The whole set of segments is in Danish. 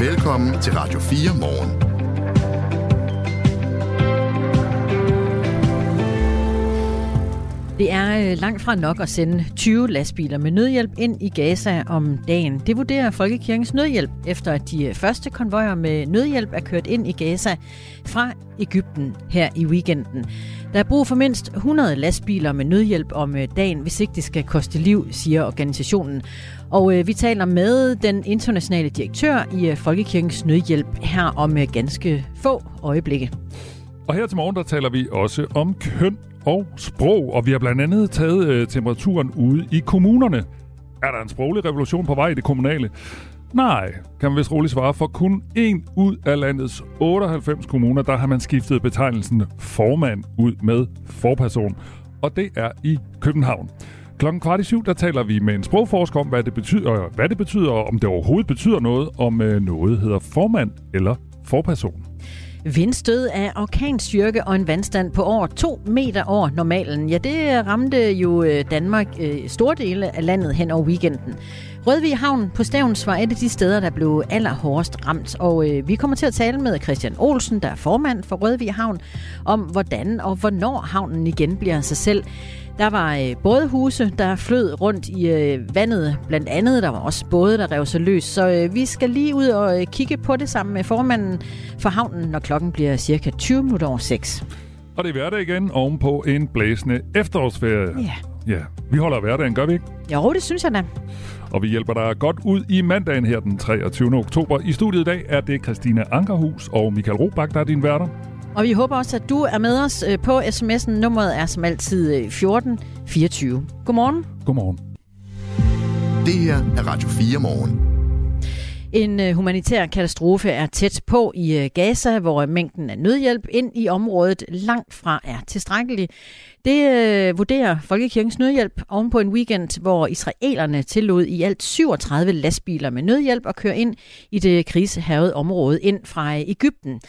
Velkommen til Radio 4 morgen. Det er øh, langt fra nok at sende 20 lastbiler med nødhjælp ind i Gaza om dagen. Det vurderer Folkekirkens Nødhjælp, efter at de øh, første konvojer med nødhjælp er kørt ind i Gaza fra Ægypten her i weekenden. Der er brug for mindst 100 lastbiler med nødhjælp om øh, dagen, hvis ikke det skal koste liv, siger organisationen. Og øh, vi taler med den internationale direktør i øh, Folkekirkens Nødhjælp her om ganske få øjeblikke. Og her til morgen, der taler vi også om køn og sprog, og vi har blandt andet taget øh, temperaturen ude i kommunerne. Er der en sproglig revolution på vej i det kommunale? Nej, kan man vist roligt svare, for kun en ud af landets 98 kommuner, der har man skiftet betegnelsen formand ud med forperson, og det er i København. Klokken kvart i syv, der taler vi med en sprogforsker om, hvad det betyder, hvad det betyder og om det overhovedet betyder noget, om øh, noget hedder formand eller forperson. Vindstød af orkanstyrke og en vandstand på over 2 meter over normalen. Ja, det ramte jo øh, Danmark øh, store dele af landet hen over weekenden. Rødvig Havn på Stævns var et af de steder, der blev allerhårdest ramt, og øh, vi kommer til at tale med Christian Olsen, der er formand for Rødvig Havn, om hvordan og hvornår havnen igen bliver sig selv. Der var øh, både huse, der flød rundt i øh, vandet, blandt andet. Der var også både, der rev sig løs. Så øh, vi skal lige ud og øh, kigge på det sammen med formanden for havnen, når klokken bliver cirka 20 minutter over 6. Og det er hverdag igen ovenpå en blæsende efterårsferie. Ja. Ja, vi holder hverdagen, gør vi ikke? Jo, det synes jeg da. Og vi hjælper dig godt ud i mandagen her den 23. oktober. I studiet i dag er det Christina Ankerhus og Michael Robach, der er din værter. Og vi håber også, at du er med os øh, på sms'en. Nummeret er som altid 1424. Øh, Godmorgen. Godmorgen. Det her er Radio 4 morgen. En øh, humanitær katastrofe er tæt på i Gaza, hvor mængden af nødhjælp ind i området langt fra er tilstrækkelig. Det øh, vurderer Folkekirkens Nødhjælp oven på en weekend, hvor israelerne tillod i alt 37 lastbiler med nødhjælp at køre ind i det krisehavede område ind fra øh, Ægypten.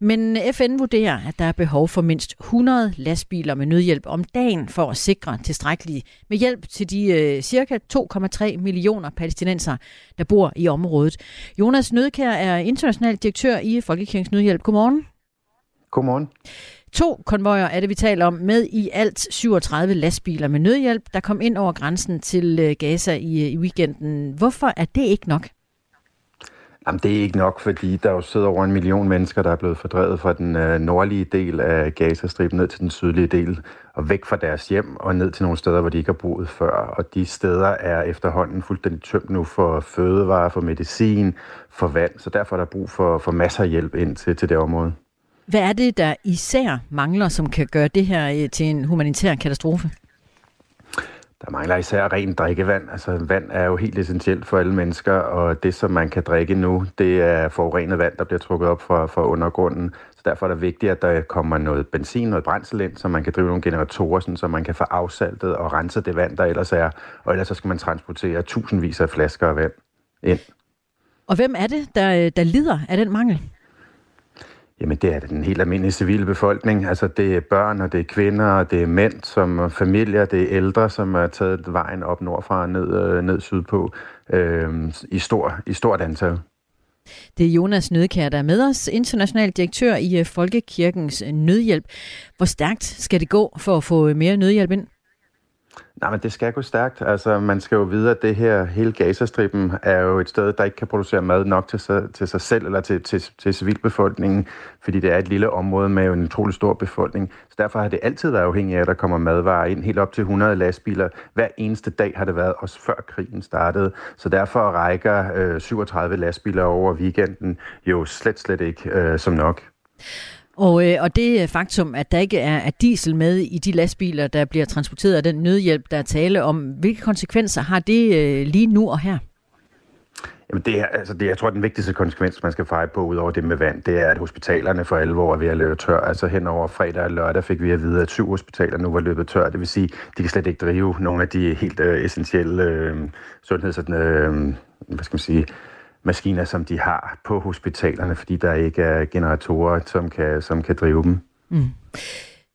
Men øh, FN vurderer, at der er behov for mindst 100 lastbiler med nødhjælp om dagen for at sikre tilstrækkelig med hjælp til de øh, cirka 2,3 millioner palæstinenser, der bor i området. Jonas Nødkær er international direktør i Folkekirkens Nødhjælp. Godmorgen. Godmorgen. To konvojer er det, vi taler om, med i alt 37 lastbiler med nødhjælp, der kom ind over grænsen til øh, Gaza i, øh, i weekenden. Hvorfor er det ikke nok? Jamen, det er ikke nok, fordi der jo sidder over en million mennesker, der er blevet fordrevet fra den øh, nordlige del af Gazastriben ned til den sydlige del, og væk fra deres hjem og ned til nogle steder, hvor de ikke har boet før. Og de steder er efterhånden fuldstændig tømt nu for fødevarer, for medicin, for vand, så derfor er der brug for, for masser af hjælp ind til, til det område. Hvad er det, der især mangler, som kan gøre det her øh, til en humanitær katastrofe? Der mangler især rent drikkevand. Altså vand er jo helt essentielt for alle mennesker, og det, som man kan drikke nu, det er forurenet vand, der bliver trukket op fra, fra undergrunden. Så derfor er det vigtigt, at der kommer noget benzin, noget brændsel ind, så man kan drive nogle generatorer, sådan, så man kan få afsaltet og rense det vand, der ellers er. Og ellers så skal man transportere tusindvis af flasker af vand ind. Og hvem er det, der, der lider af den mangel? Jamen det er den helt almindelige civile befolkning. Altså det er børn, og det er kvinder, og det er mænd, som er familier, det er ældre, som er taget vejen op nordfra og ned, øh, ned sydpå øh, i, stor, i stort antal. Det er Jonas Nødkær, der er med os, international direktør i øh, Folkekirkens Nødhjælp. Hvor stærkt skal det gå for at få øh, mere nødhjælp ind? Nej, men det skal gå stærkt. Altså, man skal jo vide, at det her, hele Gazastriben, er jo et sted, der ikke kan producere mad nok til sig, til sig selv eller til, til, til civilbefolkningen, fordi det er et lille område med en utrolig stor befolkning. Så derfor har det altid været afhængigt af, at der kommer madvarer ind. Helt op til 100 lastbiler. Hver eneste dag har det været, også før krigen startede. Så derfor rækker øh, 37 lastbiler over weekenden jo slet, slet ikke øh, som nok. Og, øh, og det faktum, at der ikke er, er diesel med i de lastbiler, der bliver transporteret af den nødhjælp, der er tale om, hvilke konsekvenser har det øh, lige nu og her? Jamen det er, altså det, jeg tror, den vigtigste konsekvens, man skal feje på, ud over det med vand, det er, at hospitalerne for alvor er ved at løbe tør. Altså hen over fredag og lørdag fik vi at vide, at syv hospitaler nu var løbet tør. Det vil sige, de kan slet ikke drive nogle af de helt øh, essentielle øh, sundheds- øh, hvad skal man sige, maskiner, som de har på hospitalerne, fordi der ikke er generatorer, som kan, som kan drive dem. Mm.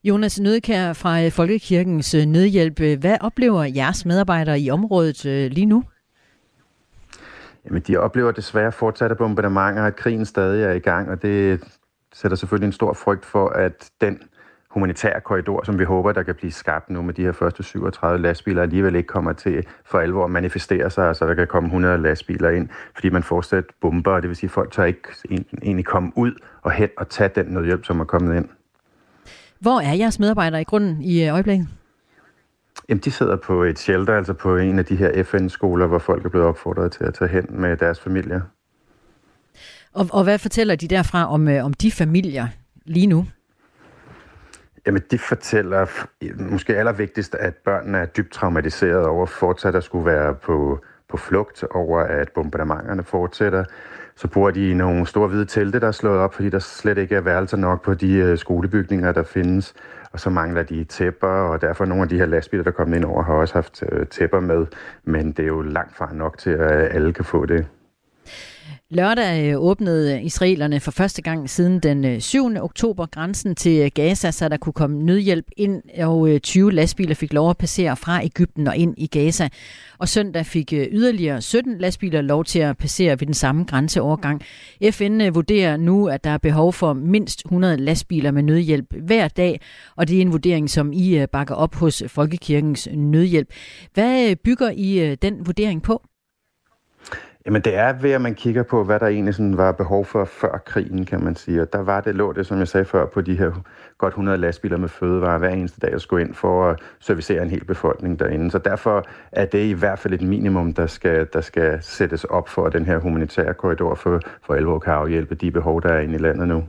Jonas Nødkær fra Folkekirkens øh, Nødhjælp. Hvad oplever jeres medarbejdere i området øh, lige nu? Jamen, de oplever desværre fortsatte bombardementer, at krigen stadig er i gang, og det sætter selvfølgelig en stor frygt for, at den humanitære korridor, som vi håber, der kan blive skabt nu med de her første 37 lastbiler, alligevel ikke kommer til for alvor at manifestere sig, så der kan komme 100 lastbiler ind, fordi man fortsat bomber, og det vil sige, at folk tør ikke egentlig komme ud og hen og tage den nødhjælp, som er kommet ind. Hvor er jeres medarbejdere i grunden i øh, øjeblikket? Jamen, de sidder på et shelter, altså på en af de her FN-skoler, hvor folk er blevet opfordret til at tage hen med deres familier. Og, og hvad fortæller de derfra om, øh, om de familier lige nu? Jamen, de fortæller måske allervigtigst, at børnene er dybt traumatiseret over fortsat at skulle være på, på flugt over, at bombardementerne fortsætter. Så bor de i nogle store hvide telte, der er slået op, fordi der slet ikke er værelser nok på de øh, skolebygninger, der findes. Og så mangler de tæpper, og derfor nogle af de her lastbiler, der er kommet ind over, har også haft øh, tæpper med. Men det er jo langt fra nok til, at alle kan få det. Lørdag øh, åbnede israelerne for første gang siden den øh, 7. Oktober grænsen til øh, Gaza, så der kunne komme nødhjælp ind, og 20 lastbiler fik lov at passere fra Ægypten og ind i Gaza. Og søndag fik yderligere 17 lastbiler lov til at passere ved den samme grænseovergang. FN vurderer nu, at der er behov for mindst 100 lastbiler med nødhjælp hver dag, og det er en vurdering, som I bakker op hos Folkekirkens Nødhjælp. Hvad bygger I den vurdering på? Jamen det er ved, at man kigger på, hvad der egentlig sådan var behov for før krigen, kan man sige. Og der var det, lå det, som jeg sagde før, på de her godt 100 lastbiler med fødevarer hver eneste dag, at skulle ind for at servicere en hel befolkning derinde. Så derfor er det i hvert fald et minimum, der skal, der skal sættes op for, at den her humanitære korridor for, for alvor kan afhjælpe de behov, der er inde i landet nu.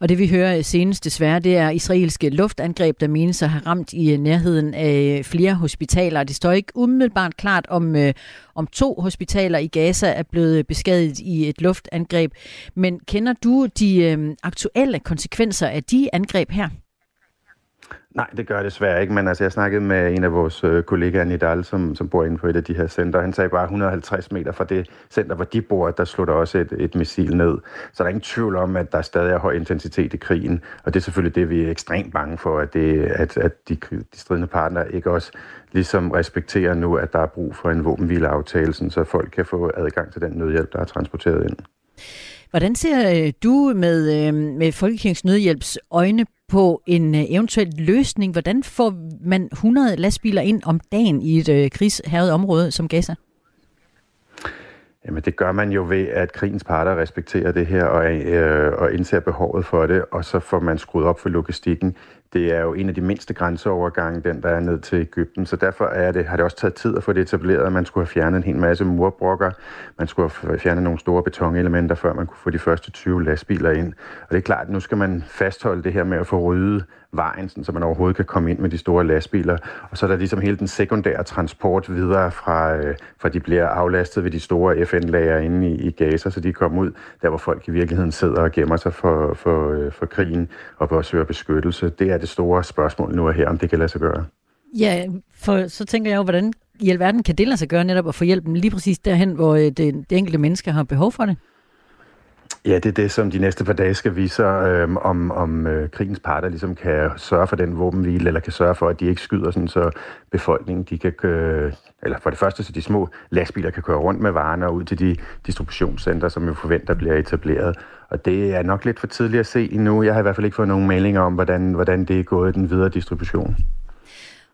Og det vi hører senest desværre, det er israelske luftangreb, der menes at have ramt i øh, nærheden af øh, flere hospitaler. Det står ikke umiddelbart klart, om, øh, om to hospitaler i Gaza er blevet beskadiget i et luftangreb. Men kender du de øh, aktuelle konsekvenser af de angreb her? Nej, det gør det desværre ikke, men altså, jeg snakkede med en af vores øh, kollegaer, Nidal, som, som bor inden for et af de her center. Han sagde bare 150 meter fra det center, hvor de bor, der slutter også et, et missil ned. Så der er ingen tvivl om, at der stadig er høj intensitet i krigen, og det er selvfølgelig det, vi er ekstremt bange for, at, det, at, at de, de stridende partnere ikke også ligesom respekterer nu, at der er brug for en våbenhvileaftale, så folk kan få adgang til den nødhjælp, der er transporteret ind. Hvordan ser øh, du med, øh, med Folkekirkens Nødhjælps øjne på en øh, eventuel løsning? Hvordan får man 100 lastbiler ind om dagen i et øh, krigsherret område som Gaza? Jamen det gør man jo ved, at krigens parter respekterer det her og, øh, og indser behovet for det, og så får man skruet op for logistikken. Det er jo en af de mindste grænseovergange, den der er ned til Ægypten, så derfor er det, har det også taget tid at få det etableret. Man skulle have fjernet en hel masse murbrokker, man skulle have fjernet nogle store betonelementer, før man kunne få de første 20 lastbiler ind. Og det er klart, at nu skal man fastholde det her med at få ryddet vejen, så man overhovedet kan komme ind med de store lastbiler. Og så er der ligesom hele den sekundære transport videre fra, øh, fra de bliver aflastet ved de store FN-lager inde i, i Gaza, så de kommer ud der, hvor folk i virkeligheden sidder og gemmer sig for, for, øh, for krigen og for at søge beskyttelse. Det er det store spørgsmål nu er her, om det kan lade sig gøre. Ja, for så tænker jeg jo, hvordan i alverden kan det lade sig gøre netop at få hjælpen lige præcis derhen, hvor øh, det, det enkelte menneske har behov for det? Ja, det er det, som de næste par dage skal vise, øh, om, om øh, krigens parter ligesom kan sørge for den våbenhvile, eller kan sørge for, at de ikke skyder, sådan, så befolkningen de kan køre, eller for det første, så de små lastbiler kan køre rundt med varerne og ud til de distributionscenter, som jo forventer bliver etableret. Og det er nok lidt for tidligt at se endnu. Jeg har i hvert fald ikke fået nogen meldinger om, hvordan, hvordan det er gået den videre distribution.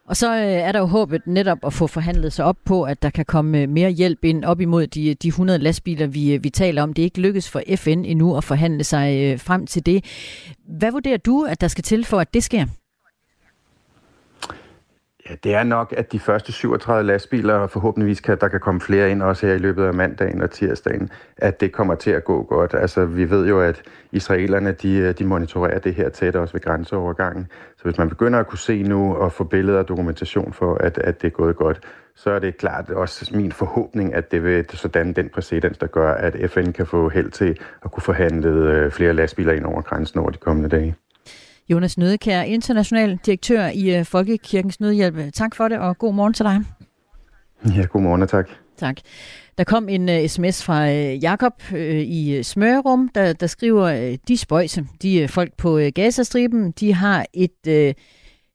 Og så øh, er der jo håbet netop at få forhandlet sig op på, at der kan komme øh, mere hjælp ind op imod de, de 100 lastbiler, vi, øh, vi taler om. Det er ikke lykkes for FN endnu at forhandle sig øh, frem til det. Hvad vurderer du, at der skal til for, at det sker? Ja, det er nok, at de første 37 lastbiler, og forhåbentligvis kan der kan komme flere ind også her i løbet af mandagen og tirsdagen, at det kommer til at gå godt. Altså, vi ved jo, at israelerne, de, de monitorerer det her tæt også ved grænseovergangen. Så hvis man begynder at kunne se nu og få billeder og dokumentation for, at, at det er gået godt, så er det klart også min forhåbning, at det vil sådan den præcedens, der gør, at FN kan få held til at kunne forhandle øh, flere lastbiler ind over grænsen over de kommende dage. Jonas Nødekær, international direktør i øh, Folkekirkens Nødhjælp. Tak for det, og god morgen til dig. Ja, god morgen og tak. Tak. Der kom en uh, sms fra uh, Jakob uh, i Smørum, der, der skriver, uh, de spøjse, de uh, folk på uh, Gazastriben, de har et uh,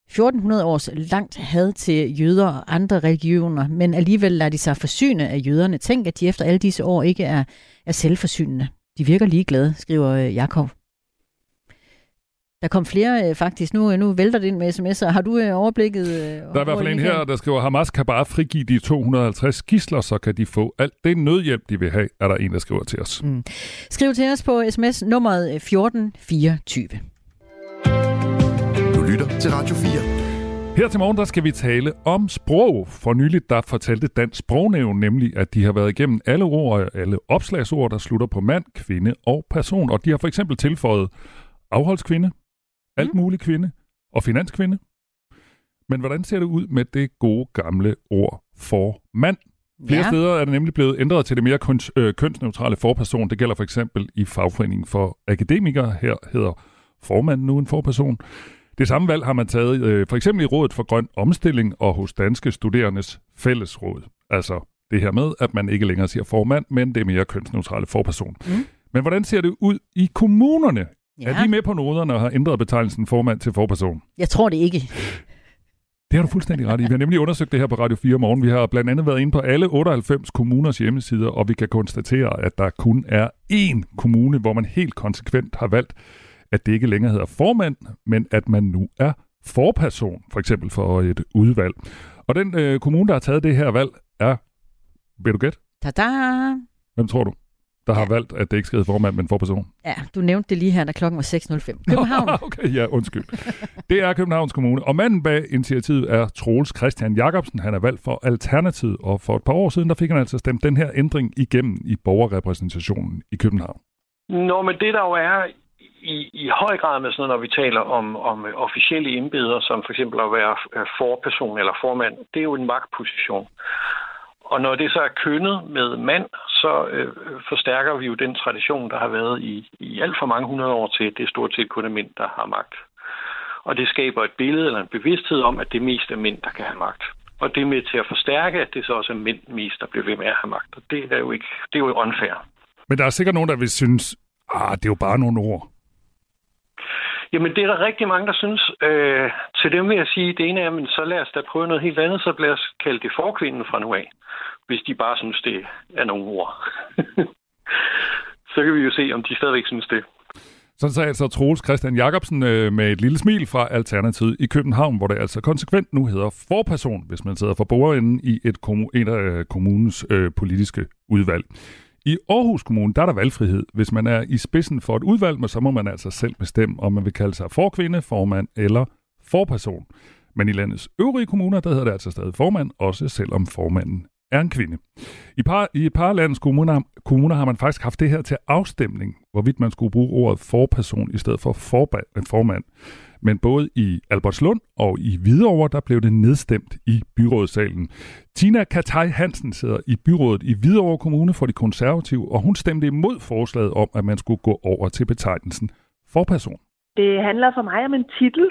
1400 års langt had til jøder og andre religioner, men alligevel lader de sig forsyne af jøderne. Tænk, at de efter alle disse år ikke er, er selvforsynende. De virker ligeglade, skriver øh, Jakob. Der kom flere øh, faktisk. Nu, nu vælter det ind med sms'er. Har du øh, overblikket? Der er i hvert fald en her, der skriver, Hamas kan bare frigive de 250 gisler, så kan de få alt det nødhjælp, de vil have, er der en, der skriver til os. Mm. Skriv til os på sms nummeret 1424. Du lytter til Radio 4. Her til morgen, der skal vi tale om sprog. For nyligt, der fortalte Dansk Sprognævn nemlig, at de har været igennem alle ord, alle opslagsord, der slutter på mand, kvinde og person. Og de har for eksempel tilføjet afholdskvinde, alt mm. muligt kvinde og finanskvinde. Men hvordan ser det ud med det gode gamle ord for mand? Flere ja. steder er det nemlig blevet ændret til det mere køns, øh, kønsneutrale forperson. Det gælder for eksempel i fagforeningen for akademikere. Her hedder formanden nu en forperson. Det samme valg har man taget øh, for eksempel i Rådet for Grøn Omstilling og hos Danske Studerendes Fællesråd. Altså det her med, at man ikke længere siger formand, men det er mere kønsneutrale forperson. Mm. Men hvordan ser det ud i kommunerne Ja. Er de med på noderne og har ændret betegnelsen formand til forperson? Jeg tror det ikke. Det har du fuldstændig ret i. Vi har nemlig undersøgt det her på Radio 4 morgen. Vi har blandt andet været inde på alle 98 kommuners hjemmesider, og vi kan konstatere, at der kun er én kommune, hvor man helt konsekvent har valgt, at det ikke længere hedder formand, men at man nu er forperson, for eksempel for et udvalg. Og den øh, kommune, der har taget det her valg, er, vil du gætte? Tada! Hvem tror du? Der har valgt, at det ikke skal hedde formand, men forperson. Ja, du nævnte det lige her, da klokken var 6.05. København. okay, ja, undskyld. Det er Københavns Kommune. Og manden bag initiativet er Troels Christian Jacobsen. Han er valgt for Alternativet, og for et par år siden, der fik han altså stemt den her ændring igennem i borgerrepræsentationen i København. Nå, men det der jo er i, i høj grad med sådan når vi taler om, om officielle embeder, som for eksempel at være forperson eller formand, det er jo en magtposition. Og når det så er kønnet med mand, så øh, forstærker vi jo den tradition, der har været i, i alt for mange hundrede år til, det er stort set kun mænd, der har magt. Og det skaber et billede eller en bevidsthed om, at det mest er mænd, der kan have magt. Og det er med til at forstærke, at det så også er mænd mest, der bliver ved med at have magt. Og det er jo ikke, det er jo unfair. Men der er sikkert nogen, der vil synes, ah, det er jo bare nogle ord. Jamen, det er der rigtig mange, der synes. Øh, til dem vil jeg sige, det ene er, men så lad os da prøve noget helt andet, så lad os kalde det forkvinden fra nu af hvis de bare synes, det er nogle ord. så kan vi jo se, om de stadigvæk synes det. Sådan sagde altså Troels Christian Jacobsen øh, med et lille smil fra Alternativet i København, hvor det altså konsekvent nu hedder forperson, hvis man sidder for bordenden i et kommun, en af øh, kommunens øh, politiske udvalg. I Aarhus Kommune, der er der valgfrihed. Hvis man er i spidsen for et udvalg, så må man altså selv bestemme, om man vil kalde sig forkvinde, formand eller forperson. Men i landets øvrige kommuner, der hedder det altså stadig formand, også selvom formanden er en kvinde. I, par, i et par landets kommuner, kommuner har man faktisk haft det her til afstemning, hvorvidt man skulle bruge ordet forperson i stedet for øh, formand. Men både i Albertslund og i Hvidovre, der blev det nedstemt i byrådssalen. Tina Kataj Hansen sidder i byrådet i Hvidovre Kommune for de konservative, og hun stemte imod forslaget om, at man skulle gå over til betegnelsen forperson. Det handler for mig om en titel,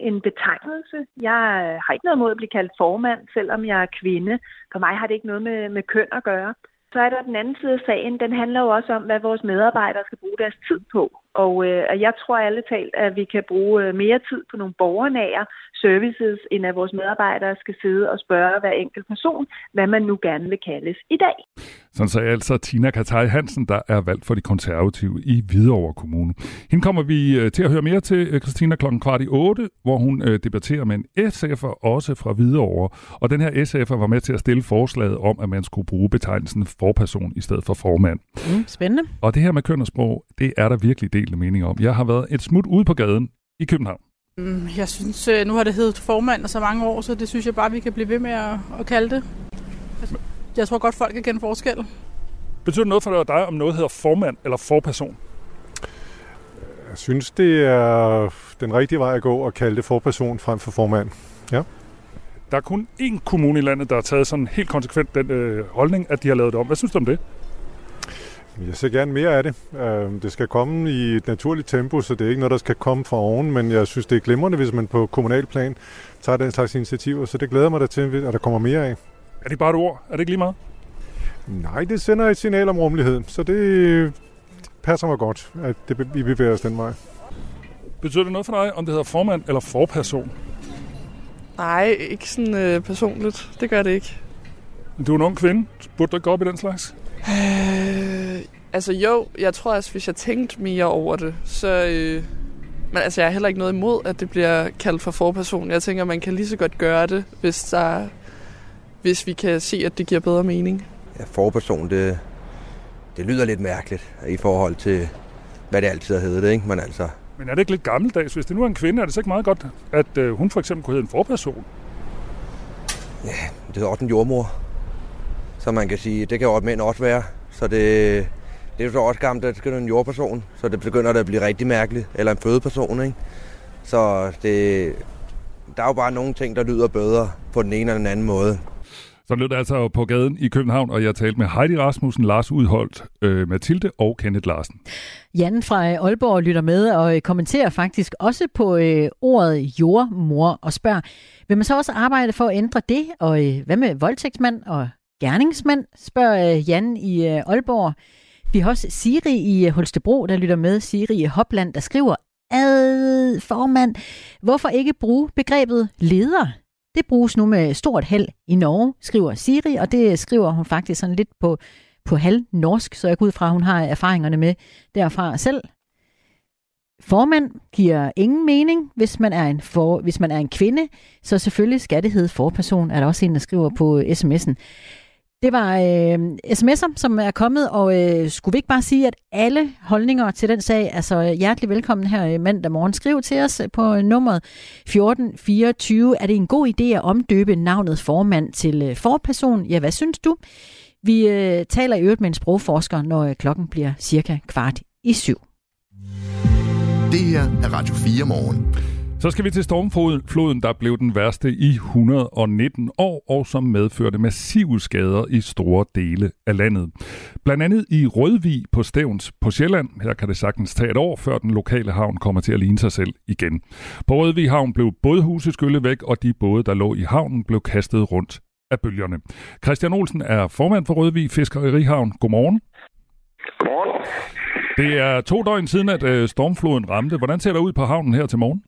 en betegnelse. Jeg øh, har ikke noget mod at blive kaldt formand, selvom jeg er kvinde. For mig har det ikke noget med, med køn at gøre. Så er der den anden side af sagen. Den handler jo også om, hvad vores medarbejdere skal bruge deres tid på. Og øh, jeg tror alle talt, at vi kan bruge øh, mere tid på nogle borgernære services, end at vores medarbejdere skal sidde og spørge hver enkelt person, hvad man nu gerne vil kaldes i dag. Sådan sagde altså Tina Kataj Hansen, der er valgt for de konservative i Hvidovre Kommune. Hende kommer vi øh, til at høre mere til, øh, Christina, klokken kvart i otte, hvor hun debatterer med en SF'er også fra Hvidovre. Og den her SF'er var med til at stille forslaget om, at man skulle bruge betegnelsen forperson i stedet for formand. Mm, spændende. Og det her med køn og sprog, det er der virkelig delte mening om. Jeg har været et smut ude på gaden i København. Mm, jeg synes, øh, nu har det heddet formand så mange år, så det synes jeg bare, vi kan blive ved med at, at kalde det. Jeg tror godt, folk kan kende forskel. Betyder det noget for dig, om noget hedder formand eller forperson? Jeg synes, det er den rigtige vej at gå at kalde det forperson frem for formand. Ja. Der er kun én kommune i landet, der har taget sådan helt konsekvent den øh, holdning, at de har lavet det om. Hvad synes du om det? Jeg ser gerne mere af det. Øhm, det skal komme i et naturligt tempo, så det er ikke noget, der skal komme fra oven, men jeg synes, det er glimrende, hvis man på kommunal plan tager den slags initiativer, så det glæder mig da til, at der kommer mere af. Er det bare et ord? Er det ikke lige meget? Nej, det sender et signal om rummelighed, så det passer mig godt, at det, vi bevæger os den vej. Betyder det noget for dig, om det hedder formand eller forperson? Nej, ikke sådan øh, personligt. Det gør det ikke. Du er en ung kvinde. Burde du ikke gå op i den slags? Øh, altså jo, jeg tror også, hvis jeg tænkte mere over det, så... Øh, men altså, jeg har heller ikke noget imod, at det bliver kaldt for forperson. Jeg tænker, man kan lige så godt gøre det, hvis, der, hvis vi kan se, at det giver bedre mening. Ja, forperson, det, det lyder lidt mærkeligt i forhold til, hvad det altid har heddet, ikke? Men altså... Men er det ikke lidt gammeldags? Hvis det nu er en kvinde, er det så ikke meget godt, at øh, hun for eksempel kunne hedde en forperson? Ja, det er også en jordmor. Så man kan sige, det kan jo mænd også være. Så det, det er jo så også gammelt, at det skal en jordperson. Så det begynder at blive rigtig mærkeligt. Eller en fødeperson, ikke? Så det, der er jo bare nogle ting, der lyder bedre på den ene eller den anden måde. Så lød det altså på gaden i København, og jeg talte med Heidi Rasmussen, Lars Udholdt, øh, Mathilde og Kenneth Larsen. Jan fra Aalborg lytter med og øh, kommenterer faktisk også på øh, ordet jordmor og spørger, vil man så også arbejde for at ændre det? Og øh, hvad med voldtægtsmand og gerningsmand, spørger øh, Jan i øh, Aalborg. Vi har også Siri i øh, Holstebro, der lytter med. Siri i Hopland, der skriver, ad formand, hvorfor ikke bruge begrebet leder? Det bruges nu med stort held i Norge, skriver Siri, og det skriver hun faktisk sådan lidt på, på halv norsk, så jeg går ud fra, at hun har erfaringerne med derfra selv. Formand giver ingen mening, hvis man er en, for, hvis man er en kvinde, så selvfølgelig skal det hedde forperson, er der også en, der skriver på sms'en. Det var øh, sms'er, som er kommet, og øh, skulle vi ikke bare sige, at alle holdninger til den sag er så hjertelig velkommen her øh, mandag morgen. Skriv til os øh, på nummeret 1424. Er det en god idé at omdøbe navnet formand til øh, forperson? Ja, hvad synes du? Vi øh, taler i øvrigt med en sprogforsker, når øh, klokken bliver cirka kvart i syv. Det her er Radio 4 morgen. Så skal vi til stormfloden, der blev den værste i 119 år, og som medførte massive skader i store dele af landet. Blandt andet i Rødvig på Stævns på Sjælland. Her kan det sagtens tage et år, før den lokale havn kommer til at ligne sig selv igen. På Rødvig havn blev bådhuset skyllet væk, og de både, der lå i havnen, blev kastet rundt af bølgerne. Christian Olsen er formand for Rødvig Fiskerihavn. Godmorgen. Godmorgen. Det er to døgn siden, at øh, stormfloden ramte. Hvordan ser det ud på havnen her til morgen?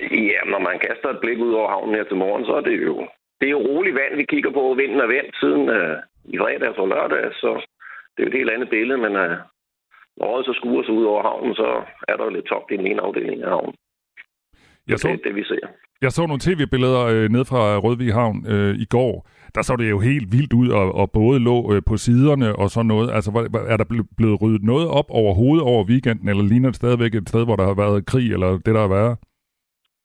Ja, når man kaster et blik ud over havnen her til morgen, så er det jo, det er jo roligt vand, vi kigger på. Vinden er vendt siden uh, i fredag og lørdag, så det er jo et helt andet billede, men uh, når så skuer sig ud over havnen, så er der jo lidt tomt i den ene afdeling af havnen. Jeg så, det er det, vi ser. Jeg så nogle tv-billeder øh, ned fra Rødvig Havn øh, i går. Der så det jo helt vildt ud, og, og både lå øh, på siderne og sådan noget. Altså, er der blevet ryddet noget op overhovedet over weekenden, eller ligner det stadigvæk et sted, hvor der har været krig, eller det, der er været?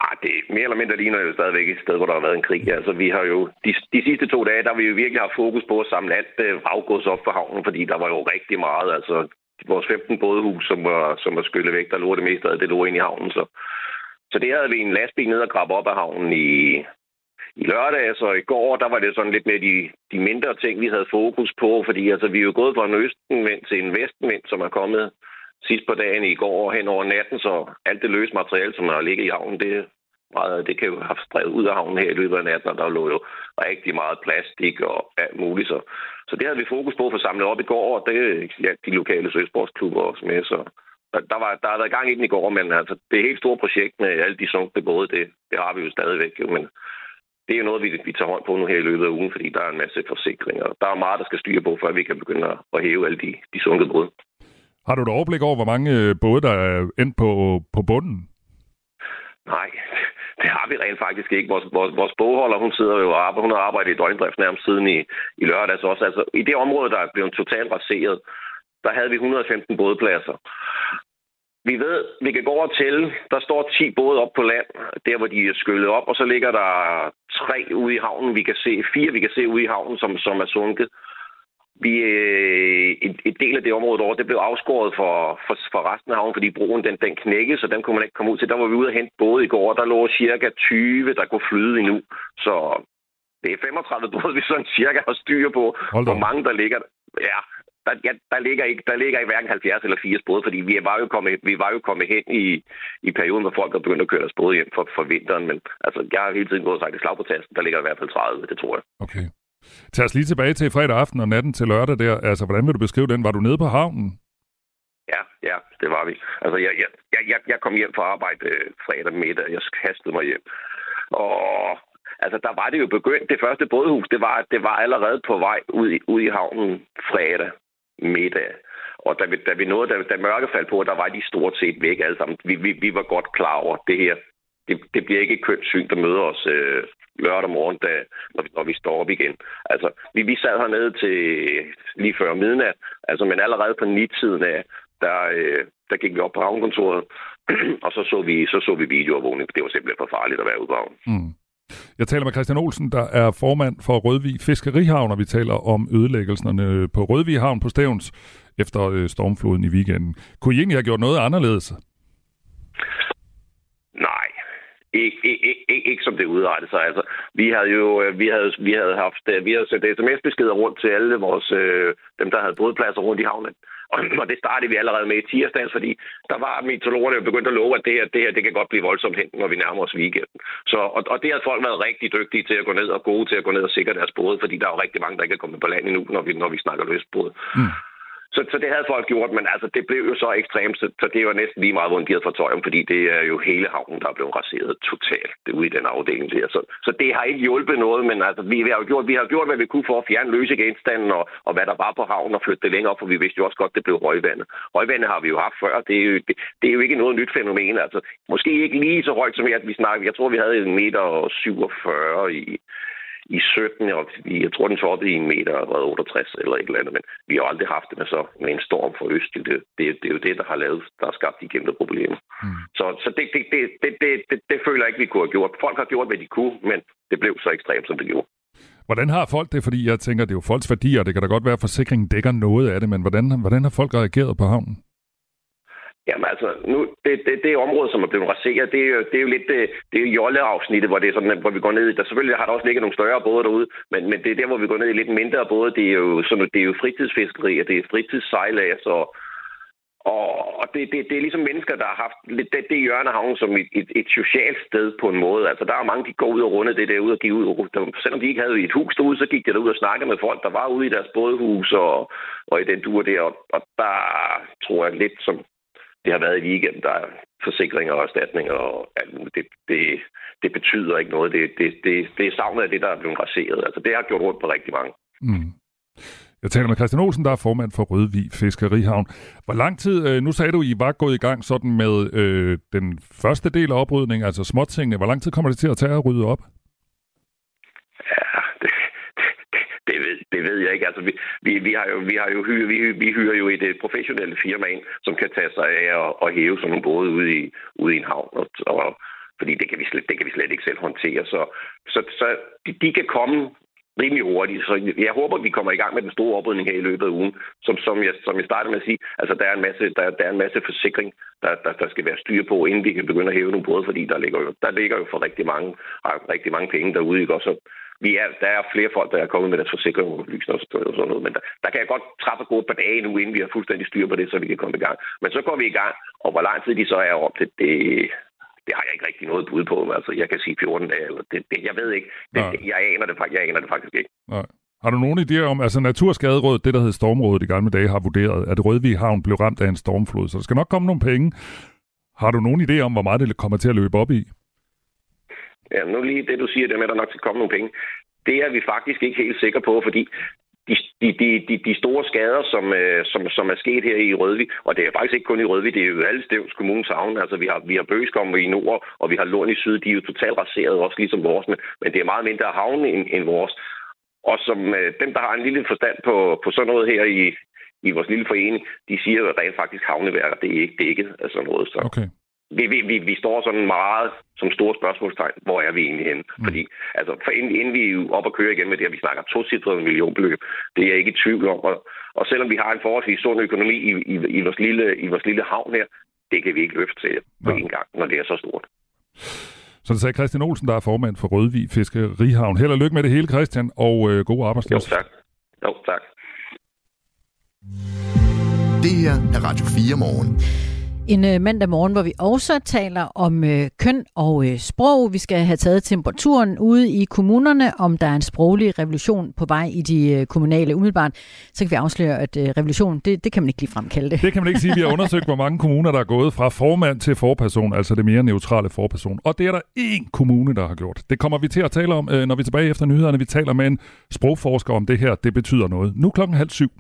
Ah, det mere eller mindre ligner jo stadigvæk et sted, hvor der har været en krig. Altså, vi har jo de, de sidste to dage, der har vi jo virkelig haft fokus på at samle alt øh, vraggods op for havnen, fordi der var jo rigtig meget. Altså, vores 15 bådehus, som var, som var skyllet væk, der lå det meste af det lå ind i havnen. Så, så det havde vi en lastbil ned og grabbe op af havnen i, i lørdag, så i går, der var det sådan lidt med de, de mindre ting, vi havde fokus på, fordi altså, vi er jo gået fra en østenvind til en vestenvind, som er kommet sidst på dagen i går hen over natten, så alt det løse materiale, som har ligget i havnen, det, meget, det kan jo have strevet ud af havnen her i løbet af natten, og der lå jo rigtig meget plastik og alt muligt. Så, så det havde vi fokus på at få samlet op i går, og det ja, de lokale søsportsklubber også med. Så der, var, der har været gang i den i går, men altså, det er et helt stort projekt med alle de sunkne både, det, det har vi jo stadigvæk. Jo, men det er jo noget, vi, vi tager hånd på nu her i løbet af ugen, fordi der er en masse forsikringer. Der er meget, der skal styre på, før vi kan begynde at hæve alle de, de sunkne både. Har du et overblik over, hvor mange øh, både, der er endt på, på bunden? Nej, det har vi rent faktisk ikke. Vores, vores, vores bogholder, hun sidder jo og arbejder, hun har arbejdet i døgndrift nærmest siden i, i lørdags også. Altså, I det område, der er blevet totalt raseret, der havde vi 115 bådpladser. Vi ved, vi kan gå over til, der står 10 både op på land, der hvor de er skyllet op, og så ligger der tre ude i havnen, vi kan se, fire vi kan se ude i havnen, som, som er sunket. Vi, øh, en, en del af det område over, det blev afskåret for, for, for resten af havnen, fordi broen den, den knækkede, så den kunne man ikke komme ud til. Der var vi ude og hente både i går, der lå cirka 20, der kunne flyde endnu. Så det er 35 både, vi sådan cirka har styr på, hvor mange der ligger. Ja, der, ja, der, ligger ikke, der ligger ikke hverken 70 eller 80 både, fordi vi var jo kommet, vi var jo kommet hen i, i perioden, hvor folk har begyndt at køre deres både hjem for, for vinteren. Men altså, jeg har hele tiden gået og sagt, at slag på tasten, der ligger i hvert fald 30, det tror jeg. Okay. Tag os lige tilbage til fredag aften og natten til lørdag der. Altså, hvordan vil du beskrive den? Var du nede på havnen? Ja, ja, det var vi. Altså, jeg, jeg, jeg, jeg kom hjem fra arbejde øh, fredag middag. Jeg kastede mig hjem. Og altså, der var det jo begyndt. Det første bådhus, det var, det var allerede på vej ud i, ud i havnen fredag middag. Og da vi, da vi nåede, da, da mørke faldt på, der var de stort set væk alle sammen. Vi, vi, vi var godt klar over, det her, det, det bliver ikke et kønt syn, der møder os øh, lørdag morgen, da, når, vi, når vi står op igen. Altså, vi, vi sad hernede til lige før midnat, altså, men allerede på nitiden af, der, øh, der gik vi op på havnkontoret, og så så vi, så så vi videoovervågning. Det var simpelthen for farligt at være ude på havnen. Mm. Jeg taler med Christian Olsen, der er formand for Rødvig Fiskerihavn, og vi taler om ødelæggelserne på Rødvig Havn på Stævns efter øh, stormfloden i weekenden. Kunne I egentlig have gjort noget anderledes? Nej, ikke, ikke, ikke, ikke som det udrettede sig. Altså, vi havde jo øh, vi havde, vi havde haft øh, vi havde sendt sms-beskeder rundt til alle vores, øh, dem, der havde bådpladser rundt i havnen. Og det startede vi allerede med i tirsdags, fordi der var meteorologerne jo begyndt at love, at det her, det her det kan godt blive voldsomt hen, når vi nærmer os weekenden. Så, og, og det har folk været rigtig dygtige til at gå ned og gode til at gå ned og sikre deres både, fordi der er jo rigtig mange, der ikke er kommet på land endnu, når vi, når vi snakker løsbåd. Mm. Så, så det havde folk gjort, men altså, det blev jo så ekstremt, så, så det var næsten lige meget, hvor de havde fået fordi det er jo hele havnen, der er blevet raseret totalt det ude i den afdeling der. Så, så det har ikke hjulpet noget, men altså, vi, vi, har jo gjort, vi har gjort, hvad vi kunne for at fjerne løse genstanden og, og hvad der var på havnen og flytte det længere op, for vi vidste jo også godt, det blev røgvandet. Røgvandet har vi jo haft før, det er jo, det, det er jo ikke noget nyt fænomen. Altså, måske ikke lige så højt som at vi snakkede. Jeg tror, vi havde en meter 47 i, i 17, og jeg tror, den toppede i en meter og 68 eller et eller andet, men vi har aldrig haft det med, så, med en storm for øst. Det, det, det er jo det, der har lavet, der har skabt de kæmpe problemer. Mm. Så, så det, det, det, det, det, det, det føler jeg ikke, vi kunne have gjort. Folk har gjort, hvad de kunne, men det blev så ekstremt, som det gjorde. Hvordan har folk det? Fordi jeg tænker, det er jo folks værdier, det kan da godt være, at forsikringen dækker noget af det, men hvordan, hvordan har folk reageret på havnen? Jamen altså, nu, det, det, det område, som er blevet raseret, det er det er jo lidt det, det er Jolle-afsnittet, hvor, det er sådan, hvor vi går ned i. Der selvfølgelig har der også ligget nogle større både derude, men, men det er der, hvor vi går ned i lidt mindre både. Det er jo, sådan, det er jo fritidsfiskeri, og det er fritidssejlads, og, og, og det, det, det er ligesom mennesker, der har haft lidt det, det hjørnehavn som et, et, et socialt sted på en måde. Altså, der er mange, de går ud og runde det der ud og give ud. Selvom de ikke havde et hus derude, så gik de derud og snakkede med folk, der var ude i deres bådhus og, og i den dur der. Og, og der tror jeg lidt, som det har været i weekend. Der er forsikringer og erstatninger og alt muligt. Det, det, det betyder ikke noget. Det, det, det, det er savnet af det, der er blevet raseret. Altså, det har gjort rundt på rigtig mange. Mm. Jeg taler med Christian Olsen, der er formand for Rødvig Fiskerihavn. Hvor lang tid, øh, nu sagde du, I var gået i gang sådan med øh, den første del af oprydningen, altså småtingene. Hvor lang tid kommer det til at tage at rydde op? Det ved, jeg ikke. Altså, vi, vi, vi har jo, vi har jo hyre, vi, vi hyrer jo et, et professionelt firma ind, som kan tage sig af at, at hæve sådan nogle både ude i, ude i en havn. Og, og, fordi det kan, vi slet, det kan vi slet ikke selv håndtere. Så, så, så de, de kan komme rimelig hurtigt. Så jeg håber, vi kommer i gang med den store oprydning her i løbet af ugen. Som, som, jeg, som jeg startede med at sige, altså der er en masse, der, der er en masse forsikring, der, der, der skal være styr på, inden vi kan begynde at hæve nogle både, fordi der ligger jo, der ligger jo for rigtig mange, rigtig mange penge derude. Ikke? Og så, vi er, der er flere folk, der er kommet med deres forsikring og og sådan noget, men der, der kan jeg godt træffe gå et par dage nu, inden vi har fuldstændig styr på det, så vi kan komme i gang. Men så går vi i gang, og hvor lang tid de så er op til, det, det har jeg ikke rigtig noget bud på. Altså, jeg kan sige 14 dage, eller det, det, jeg ved ikke. Det, jeg, aner det, jeg aner det faktisk ikke. Nej. Har du nogen idé om, altså Naturskaderåd, det der hed Stormrådet i gamle dage, har vurderet, at Rødvig Havn blev ramt af en stormflod, så der skal nok komme nogle penge. Har du nogen idé om, hvor meget det kommer til at løbe op i? Ja, nu lige det, du siger, det med, at der nok skal komme nogle penge. Det er vi faktisk ikke helt sikre på, fordi de, de, de, de store skader, som, øh, som, som er sket her i Rødvig, og det er faktisk ikke kun i Rødvig, det er jo alle Stævns Kommunes havne. Altså, vi har, vi har Bøgeskom i nord, og vi har Lund i syd. De er jo totalt raseret, også ligesom vores, men, men det er meget mindre havne end, end vores. Og som øh, dem, der har en lille forstand på, på sådan noget her i, i vores lille forening, de siger jo, rent faktisk havneværker, det er ikke dækket af sådan noget. Så. Okay vi, vi, vi, vi står sådan meget som store spørgsmålstegn. Hvor er vi egentlig henne? Mm. Fordi altså, for inden, inden vi er op og køre igen med det her, vi snakker to cifrede millionbeløb, det er jeg ikke i tvivl om. Og, og selvom vi har en forholdsvis sund økonomi i, i, i, vores lille, i vores lille havn her, det kan vi ikke løfte til på en gang, når det er så stort. Så det sagde Christian Olsen, der er formand for Rødvig Fiskerihavn. Held og lykke med det hele, Christian, og øh, god arbejdsløs. Jo, tak. Jo, tak. Det her er Radio 4 morgen. En øh, mandag morgen, hvor vi også taler om øh, køn og øh, sprog. Vi skal have taget temperaturen ude i kommunerne, om der er en sproglig revolution på vej i de øh, kommunale umiddelbart. Så kan vi afsløre, at øh, revolution, det, det kan man ikke lige fremkalde det. Det kan man ikke sige. Vi har undersøgt, hvor mange kommuner, der er gået fra formand til forperson, altså det mere neutrale forperson. Og det er der én kommune, der har gjort. Det kommer vi til at tale om, øh, når vi er tilbage efter nyhederne. Vi taler med en sprogforsker om det her. Det betyder noget. Nu klokken halv syv.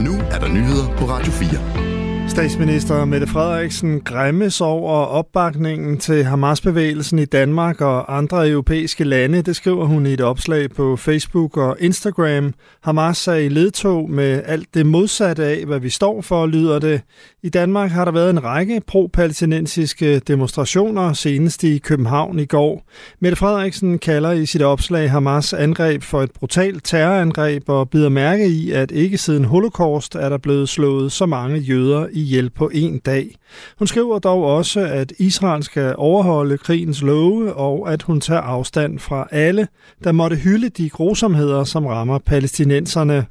Nu er der nyheder på Radio 4. Statsminister Mette Frederiksen græmmes over opbakningen til Hamas-bevægelsen i Danmark og andre europæiske lande. Det skriver hun i et opslag på Facebook og Instagram. Hamas er i ledtog med alt det modsatte af, hvad vi står for, lyder det. I Danmark har der været en række pro-palæstinensiske demonstrationer, senest i København i går. Mette Frederiksen kalder i sit opslag Hamas angreb for et brutalt terrorangreb og bider mærke i, at ikke siden holocaust er der blevet slået så mange jøder ihjel på en dag. Hun skriver dog også, at Israel skal overholde krigens love, og at hun tager afstand fra alle, der måtte hylde de grusomheder, som rammer palæstinenserne.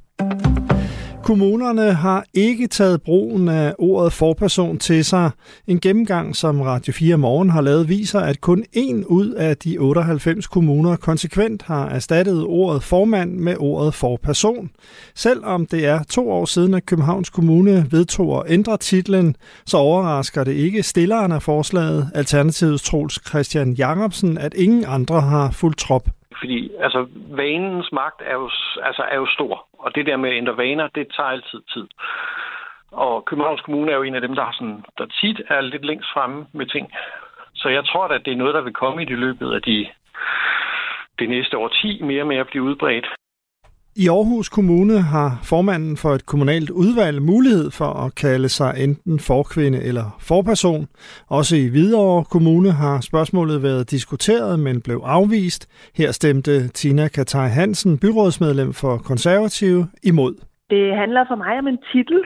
Kommunerne har ikke taget brugen af ordet forperson til sig. En gennemgang, som Radio 4 Morgen har lavet, viser, at kun en ud af de 98 kommuner konsekvent har erstattet ordet formand med ordet forperson. Selvom det er to år siden, at Københavns Kommune vedtog at ændre titlen, så overrasker det ikke stilleren af forslaget, Alternativets Troels Christian Jacobsen, at ingen andre har fuldt trop. Fordi altså, vanens magt er jo, altså, er jo stor, og det der med at ændre vaner, det tager altid tid. Og Københavns Kommune er jo en af dem, der, har sådan, der tit er lidt længst fremme med ting. Så jeg tror at det er noget, der vil komme i det løbet af de, det næste årti mere og mere at blive udbredt. I Aarhus Kommune har formanden for et kommunalt udvalg mulighed for at kalde sig enten forkvinde eller forperson. Også i Hvidovre Kommune har spørgsmålet været diskuteret, men blev afvist. Her stemte Tina Kataj Hansen, byrådsmedlem for Konservative, imod. Det handler for mig om en titel,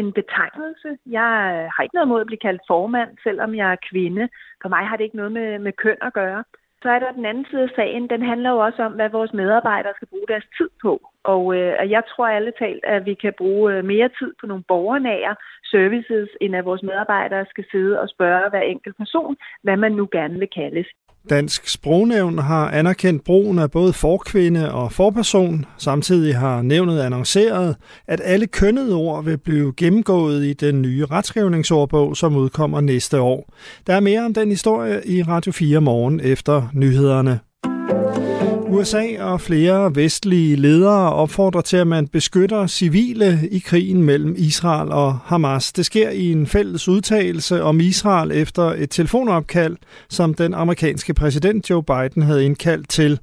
en betegnelse. Jeg øh, har ikke noget mod at blive kaldt formand, selvom jeg er kvinde. For mig har det ikke noget med, med køn at gøre. Så er der den anden side af sagen, den handler jo også om, hvad vores medarbejdere skal bruge deres tid på. Og øh, jeg tror alle talt, at vi kan bruge øh, mere tid på nogle borgernære services, end at vores medarbejdere skal sidde og spørge hver enkelt person, hvad man nu gerne vil kaldes. Dansk Sprognævn har anerkendt brugen af både forkvinde og forperson. Samtidig har nævnet annonceret, at alle kønnede ord vil blive gennemgået i den nye retskrivningsordbog, som udkommer næste år. Der er mere om den historie i Radio 4 morgen efter nyhederne. USA og flere vestlige ledere opfordrer til, at man beskytter civile i krigen mellem Israel og Hamas. Det sker i en fælles udtalelse om Israel efter et telefonopkald, som den amerikanske præsident Joe Biden havde indkaldt til.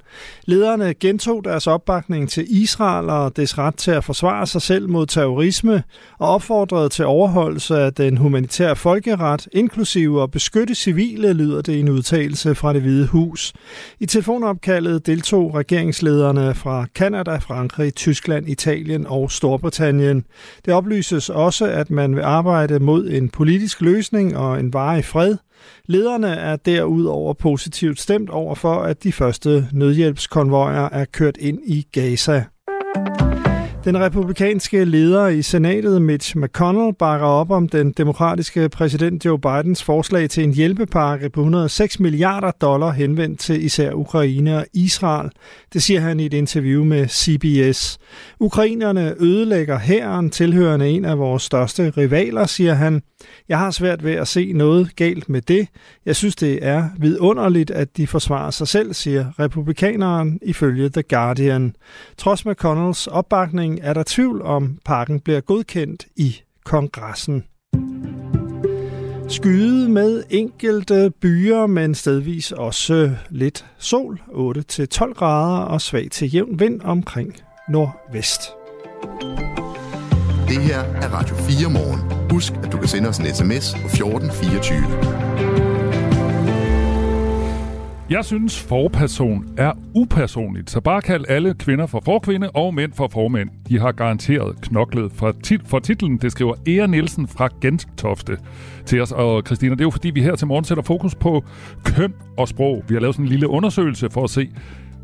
Lederne gentog deres opbakning til Israel og dets ret til at forsvare sig selv mod terrorisme og opfordrede til overholdelse af den humanitære folkeret, inklusive at beskytte civile, lyder det i en udtalelse fra det Hvide Hus. I telefonopkaldet deltog deltog regeringslederne fra Kanada, Frankrig, Tyskland, Italien og Storbritannien. Det oplyses også, at man vil arbejde mod en politisk løsning og en varig fred. Lederne er derudover positivt stemt over for, at de første nødhjælpskonvojer er kørt ind i Gaza. Den republikanske leder i senatet, Mitch McConnell, bakker op om den demokratiske præsident Joe Bidens forslag til en hjælpepakke på 106 milliarder dollar henvendt til især Ukraine og Israel. Det siger han i et interview med CBS. Ukrainerne ødelægger hæren, tilhørende en af vores største rivaler, siger han. Jeg har svært ved at se noget galt med det. Jeg synes, det er vidunderligt, at de forsvarer sig selv, siger republikaneren ifølge The Guardian. Trods McConnells opbakning er der tvivl om, pakken bliver godkendt i kongressen. Skyde med enkelte byer, men stedvis også lidt sol, 8-12 grader og svag til jævn vind omkring nordvest. Det her er Radio 4 morgen. Husk, at du kan sende os en sms på 1424. Jeg synes, forperson er upersonligt, så bare kald alle kvinder for forkvinde og mænd for formænd. De har garanteret knoklet for, tit- for titlen, det skriver Ea Nielsen fra Gentofte til os. Og Christina, det er jo fordi, vi her til morgen sætter fokus på køn og sprog. Vi har lavet sådan en lille undersøgelse for at se,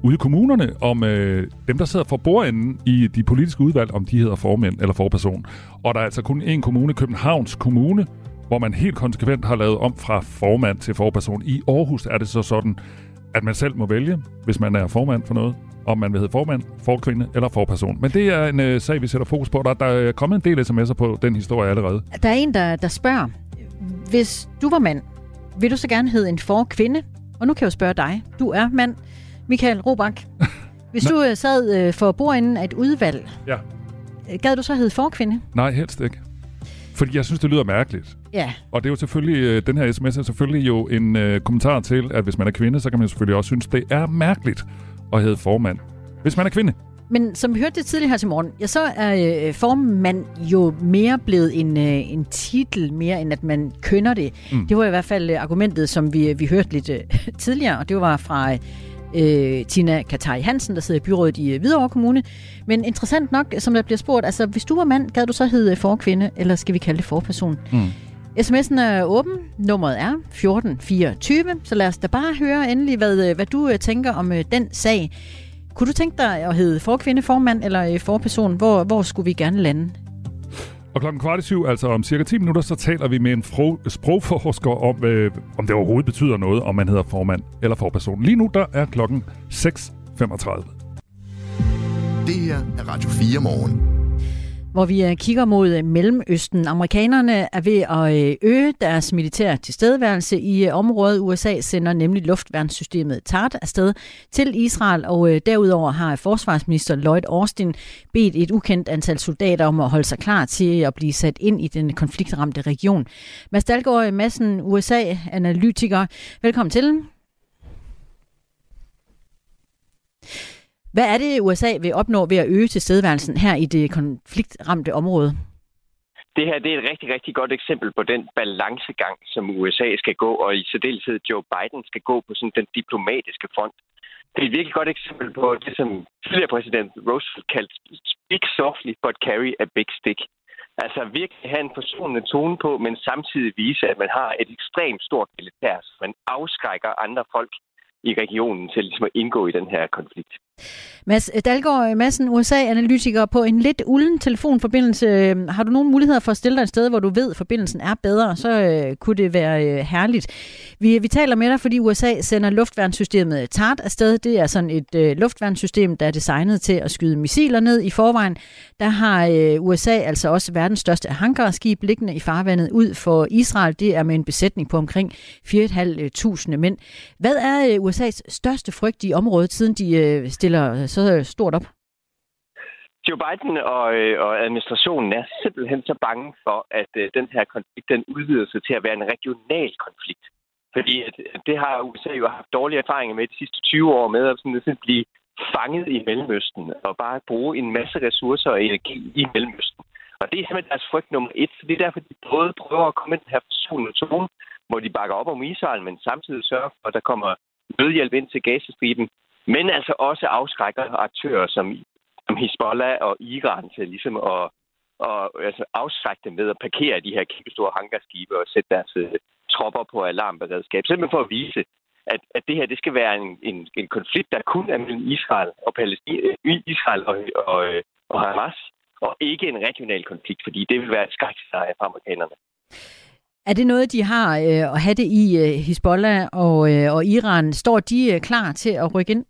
ude i kommunerne, om øh, dem, der sidder for bordenden i de politiske udvalg, om de hedder formænd eller forperson. Og der er altså kun én kommune, Københavns Kommune, hvor man helt konsekvent har lavet om fra formand til forperson. I Aarhus er det så sådan, at man selv må vælge, hvis man er formand for noget, om man vil hedde formand, forkvinde eller forperson. Men det er en øh, sag, vi sætter fokus på. Der, der er kommet en del sms'er på den historie allerede. Der er en, der, der spørger, hvis du var mand, vil du så gerne hedde en forkvinde? Og nu kan jeg jo spørge dig. Du er mand, Michael Robak. Hvis du øh, sad øh, for bordenden af et udvalg, Ja. gad du så hedde forkvinde? Nej, helst ikke. Fordi jeg synes, det lyder mærkeligt. Ja. Og det er jo selvfølgelig, øh, den her sms er selvfølgelig jo en øh, kommentar til, at hvis man er kvinde, så kan man selvfølgelig også synes, det er mærkeligt at hedde formand. Hvis man er kvinde. Men som vi hørte det tidligere her til morgen, ja, så er øh, formand jo mere blevet en, øh, en titel, mere end at man kønner det. Mm. Det var i hvert fald øh, argumentet, som vi, vi hørte lidt øh, tidligere, og det var fra øh, Tina Katari Hansen, der sidder i byrådet i øh, Hvidovre Kommune. Men interessant nok, som der bliver spurgt, altså hvis du var mand, gad du så hedde forkvinde, eller skal vi kalde det forperson? Mm. SMS'en er åben. Nummeret er 1424. Så lad os da bare høre endelig, hvad, øh, hvad du øh, tænker om øh, den sag. Kunne du tænke dig at hedde forkvinde, formand eller forperson? Hvor, hvor skulle vi gerne lande? Og klokken kvart i syv, altså om cirka 10 minutter, så taler vi med en fro- sprogforsker om, øh, om det overhovedet betyder noget, om man hedder formand eller forperson. Lige nu, der er klokken 6.35. Det her er Radio 4 morgen. Hvor vi øh, kigger mod øh, Mellemøsten. Amerikanerne er ved at øh, øge deres militære tilstedeværelse i området. USA sender nemlig luftværnssystemet TART afsted til Israel, og derudover har forsvarsminister Lloyd Austin bedt et ukendt antal soldater om at holde sig klar til at blive sat ind i den konfliktramte region. Mads Dahlgaard Madsen, USA-analytiker. Velkommen til. Hvad er det, USA vil opnå ved at øge tilstedeværelsen her i det konfliktramte område? Det her det er et rigtig, rigtig godt eksempel på den balancegang, som USA skal gå, og i særdeleshed Joe Biden skal gå på sådan den diplomatiske front. Det er et virkelig godt eksempel på det, som tidligere præsident Roosevelt kaldte speak softly but carry a big stick. Altså virkelig have en forsonende tone på, men samtidig vise, at man har et ekstremt stort militær, så man afskrækker andre folk i regionen til ligesom at indgå i den her konflikt. Mads Dalgaard Madsen, USA-analytiker på en lidt ulden telefonforbindelse. Har du nogen muligheder for at stille dig et sted, hvor du ved, at forbindelsen er bedre, så øh, kunne det være øh, herligt. Vi, vi taler med dig, fordi USA sender luftværnssystemet TART afsted. Det er sådan et øh, luftværnssystem, der er designet til at skyde missiler ned i forvejen. Der har øh, USA altså også verdens største hangarskib liggende i farvandet ud for Israel. Det er med en besætning på omkring 4.500 mænd. Hvad er øh, USA's største frygt i området, siden de øh, stiller øh, så stort op? Joe Biden og, øh, og administrationen er simpelthen så bange for, at øh, den her konflikt den udvider sig til at være en regional konflikt. Fordi at, det har USA jo haft dårlige erfaringer med de sidste 20 år med at sådan, sådan blive fanget i Mellemøsten og bare bruge en masse ressourcer og energi i Mellemøsten. Og det er simpelthen deres frygt nummer et. Så det er derfor, de både prøver at komme med den her forsonende zone, hvor de bakker op om Israel, men samtidig sørger for, at der kommer nødhjælp ind til Gazastriben, men altså også afskrækker aktører som, som Hezbollah og Iran til ligesom at og, altså afskrække dem ved at parkere de her kæmpe store hangarskibe og sætte deres uh, tropper på alarmberedskab. Simpelthen for at vise, at, at det her det skal være en, en, en konflikt, der kun er mellem Israel og Palæstina, øh, Israel og, og, øh, og Hamas, og ikke en regional konflikt, fordi det vil være et skrækscenarie for amerikanerne. Er det noget, de har øh, at have det i øh, Hezbollah og, øh, og Iran? Står de øh, klar til at rykke ind?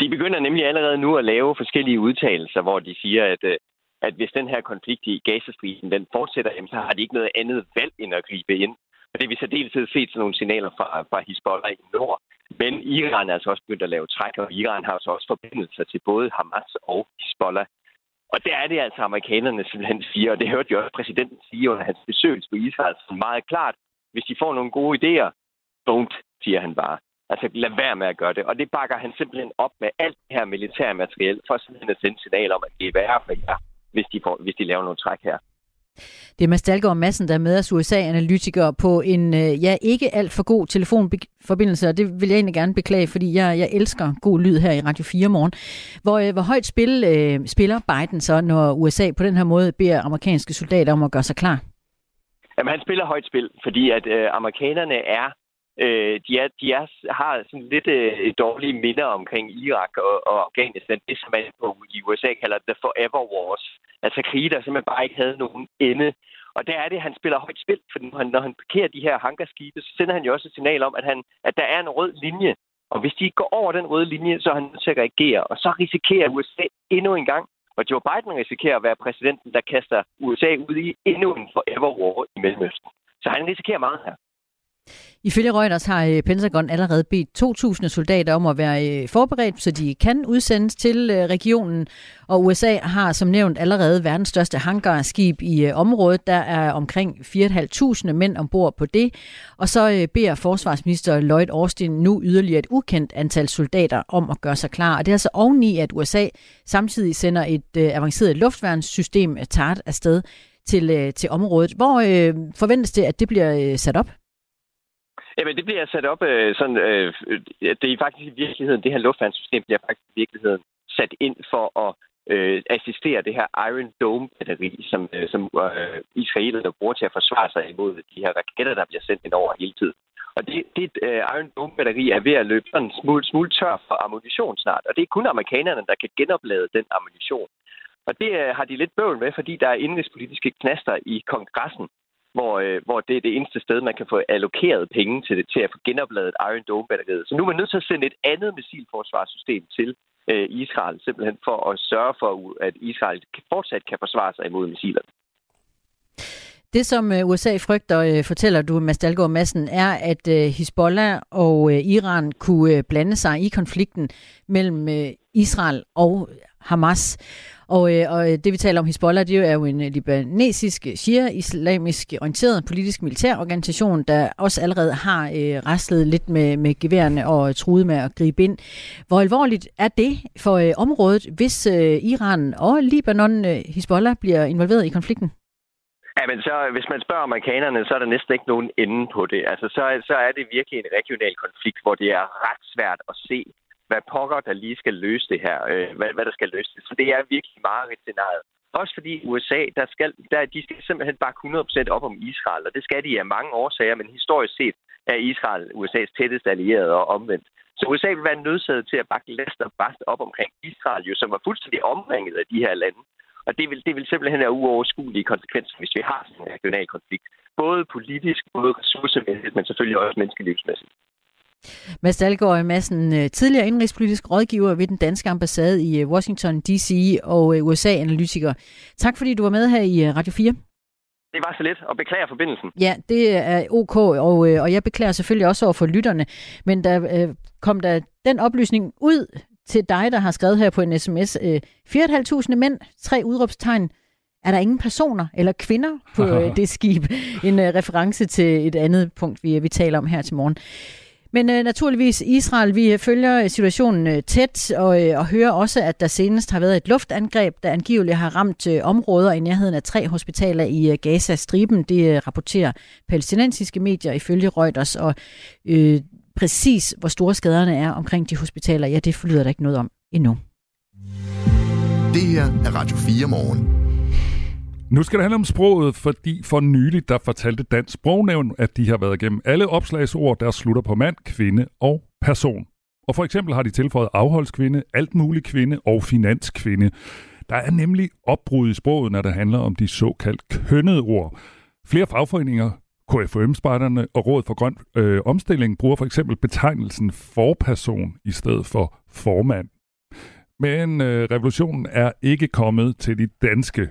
De begynder nemlig allerede nu at lave forskellige udtalelser, hvor de siger, at, øh, at hvis den her konflikt i Gazastriden den fortsætter, jamen, så har de ikke noget andet valg end at gribe ind. Og det har vi så dels set sådan nogle signaler fra, fra Hezbollah i nord. Men Iran er altså også begyndt at lave træk, og Iran har altså også forbindelser til både Hamas og Hezbollah. Og det er det altså amerikanerne simpelthen siger, og det hørte jo også præsidenten sige under hans besøg på Israel meget klart. Hvis de får nogle gode idéer, don't, siger han bare. Altså lad være med at gøre det. Og det bakker han simpelthen op med alt det her militære materiel, for simpelthen at sende signal om, at det er værre for jer, hvis de, får, hvis de laver nogle træk her. Det er Mads Dahlgaard Madsen, der er med os USA-analytiker på en øh, ja, ikke alt for god telefonforbindelse, og det vil jeg egentlig gerne beklage, fordi jeg, jeg elsker god lyd her i Radio 4 morgen. Hvor, øh, hvor højt spil øh, spiller Biden så, når USA på den her måde beder amerikanske soldater om at gøre sig klar? Jamen, han spiller højt spil, fordi at øh, amerikanerne er øh, de, er, de er, har sådan lidt øh, dårlige minder omkring Irak og, og Afghanistan. Det, som man på i USA kalder the forever wars. Altså krige, der simpelthen bare ikke havde nogen ende. Og der er det, at han spiller højt spil, for når han, når han parkerer de her hangarskibe, så sender han jo også et signal om, at, han, at der er en rød linje. Og hvis de går over den røde linje, så er han nødt til at reagere. Og så risikerer USA endnu en gang, og Joe Biden risikerer at være præsidenten, der kaster USA ud i endnu en forever war i Mellemøsten. Så han risikerer meget her. Ifølge Reuters har øh, Pentagon allerede bedt 2.000 soldater om at være øh, forberedt, så de kan udsendes til øh, regionen. Og USA har som nævnt allerede verdens største hangarskib i området. Der er omkring 4.500 mænd ombord på det. Og så beder forsvarsminister Lloyd Austin nu yderligere et ukendt antal soldater om at gøre sig klar. Og det er altså oveni, at USA samtidig sender et avanceret luftværnssystem TART afsted til, til området. Hvor øh, forventes det, at det bliver sat op? Jamen, det bliver sat op øh, sådan... Øh, det er faktisk i virkeligheden, det her luftværnssystem bliver faktisk i virkeligheden sat ind for at øh, assistere det her Iron Dome-batteri, som, øh, som øh, israelerne bruger til at forsvare sig imod de her raketter, der bliver sendt ind over hele tiden. Og det, det øh, Iron Dome-batteri er ved at løbe sådan en smule, smule tør for ammunition snart. Og det er kun amerikanerne, der kan genoplade den ammunition. Og det øh, har de lidt bøvl med, fordi der er indrigspolitiske knaster i kongressen, hvor, øh, hvor det er det eneste sted, man kan få allokeret penge til det, til at få genopladet Iron Dome-batteriet. Så nu er man nødt til at sende et andet missilforsvarssystem til øh, Israel, simpelthen for at sørge for, at Israel fortsat kan forsvare sig imod missilerne. Det, som øh, USA frygter, øh, fortæller du, Mads Dalgaard Madsen, er, at øh, Hezbollah og Iran kunne blande sig i konflikten mellem Israel og Hamas. Og, øh, og det vi taler om Hezbollah, det er jo en øh, libanesisk, øh, shia-islamisk orienteret politisk militær organisation, der også allerede har øh, rastlet lidt med, med geværene og øh, truet med at gribe ind. Hvor alvorligt er det for øh, området, hvis øh, Iran og Libanon, øh, Hezbollah, bliver involveret i konflikten? Ja, men så, hvis man spørger amerikanerne, så er der næsten ikke nogen ende på det. Altså, så, så er det virkelig en regional konflikt, hvor det er ret svært at se, hvad pokker, der lige skal løse det her, øh, hvad, hvad der skal løse det. Så det er virkelig meget et scenarie. Også fordi USA, der skal, der, de skal simpelthen bare 100% op om Israel, og det skal de af mange årsager, men historisk set er Israel USA's tætteste allierede og omvendt. Så USA vil være nødsaget til at bakke last og bast op omkring Israel, jo, som var fuldstændig omringet af de her lande. Og det vil, det vil simpelthen have uoverskuelige konsekvenser, hvis vi har sådan en regional konflikt. Både politisk, både ressourcemæssigt, men selvfølgelig også menneskelivsmæssigt. Mads Dahlgaard Madsen, øh, tidligere indrigspolitisk rådgiver ved den danske ambassade i øh, Washington D.C. og øh, USA-analytiker. Tak fordi du var med her i Radio 4. Det var så lidt, og beklager forbindelsen. Ja, det er ok, og, og jeg beklager selvfølgelig også over for lytterne. Men der øh, kom der den oplysning ud til dig, der har skrevet her på en sms. Øh, 4.500 mænd, tre udråbstegn. Er der ingen personer eller kvinder på øh, det skib? En øh, reference til et andet punkt, vi, vi taler om her til morgen. Men øh, naturligvis Israel, vi øh, følger øh, situationen øh, tæt og, øh, og hører også, at der senest har været et luftangreb, der angiveligt har ramt øh, områder i nærheden af tre hospitaler i øh, Gaza-striben. Det øh, rapporterer palæstinensiske medier ifølge Reuters, og øh, præcis hvor store skaderne er omkring de hospitaler, ja, det forlyder der ikke noget om endnu. Det her er Radio 4 morgen. Nu skal det handle om sproget, fordi for nylig der fortalte Dansk Sprognævn, at de har været igennem alle opslagsord, der slutter på mand, kvinde og person. Og for eksempel har de tilføjet afholdskvinde, alt muligt kvinde og finanskvinde. Der er nemlig opbrud i sproget, når det handler om de såkaldt kønnede ord. Flere fagforeninger, KFM-spejderne og Råd for Grøn øh, Omstilling bruger for eksempel betegnelsen forperson i stedet for formand. Men øh, revolutionen er ikke kommet til de danske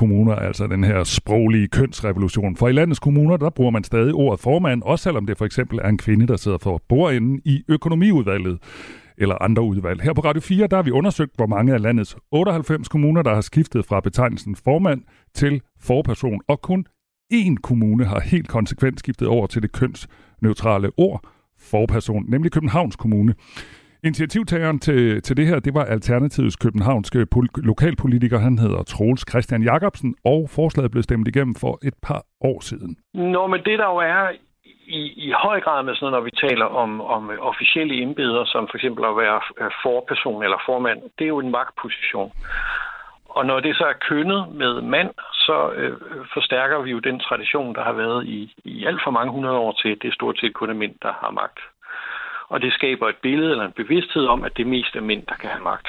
kommuner, altså den her sproglige kønsrevolution. For i landets kommuner, der bruger man stadig ordet formand, også selvom det for eksempel er en kvinde, der sidder for bordenden i økonomiudvalget eller andre udvalg. Her på Radio 4, der har vi undersøgt, hvor mange af landets 98 kommuner, der har skiftet fra betegnelsen formand til forperson, og kun én kommune har helt konsekvent skiftet over til det kønsneutrale ord forperson, nemlig Københavns Kommune. Initiativtageren til, til det her, det var Alternativets københavnske pol- lokalpolitiker. Han hedder Troels Christian Jacobsen, og forslaget blev stemt igennem for et par år siden. Nå, men det der jo er i, i høj grad med sådan, når vi taler om, om officielle embeder, som for eksempel at være øh, forperson eller formand, det er jo en magtposition. Og når det så er kønnet med mand, så øh, forstærker vi jo den tradition, der har været i, i alt for mange hundrede år til, det er stort set kun mænd, der har magt og det skaber et billede eller en bevidsthed om, at det mest er mænd, der kan have magt.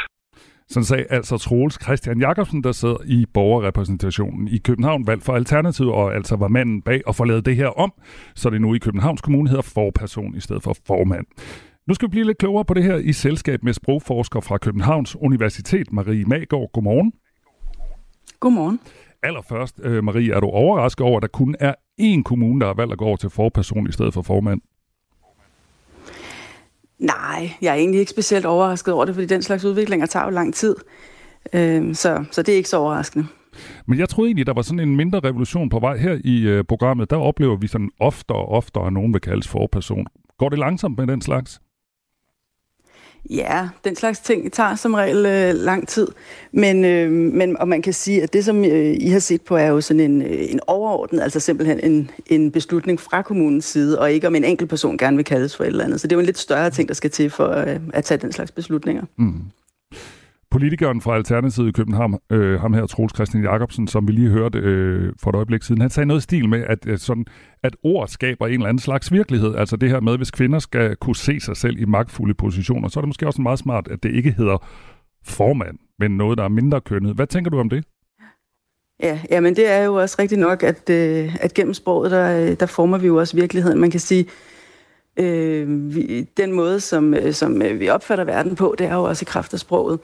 Sådan sagde altså Troels Christian Jakobsen, der sidder i borgerrepræsentationen i København, valgt for Alternativ, og altså var manden bag at få lavet det her om, så det nu i Københavns Kommune hedder forperson i stedet for formand. Nu skal vi blive lidt klogere på det her i selskab med sprogforsker fra Københavns Universitet, Marie Magård. Godmorgen. Godmorgen. Allerførst, øh, Marie, er du overrasket over, at der kun er én kommune, der har valgt at gå over til forperson i stedet for formand? Nej, jeg er egentlig ikke specielt overrasket over det, fordi den slags udviklinger tager jo lang tid. Øh, så, så det er ikke så overraskende. Men jeg troede egentlig, der var sådan en mindre revolution på vej her i øh, programmet. Der oplever vi sådan oftere og oftere, at nogen vil kaldes forperson. Går det langsomt med den slags? Ja, den slags ting tager som regel øh, lang tid. Men, øh, men, og man kan sige, at det, som øh, I har set på, er jo sådan en, øh, en overordnet, altså simpelthen en, en beslutning fra kommunens side, og ikke om en enkelt person gerne vil kaldes for et eller andet. Så det er jo en lidt større ting, der skal til for øh, at tage den slags beslutninger. Mm politikeren fra Alternativet i København, øh, ham her, Troels Christian Jacobsen, som vi lige hørte øh, for et øjeblik siden, han sagde noget i stil med, at, at, sådan, at ord skaber en eller anden slags virkelighed. Altså det her med, hvis kvinder skal kunne se sig selv i magtfulde positioner, så er det måske også meget smart, at det ikke hedder formand, men noget, der er mindre kønnet. Hvad tænker du om det? Ja, ja men det er jo også rigtigt nok, at, øh, at gennem sproget, der, øh, der former vi jo også virkeligheden. Man kan sige, øh, vi, den måde, som, øh, som øh, vi opfatter verden på, det er jo også i kraft af sproget.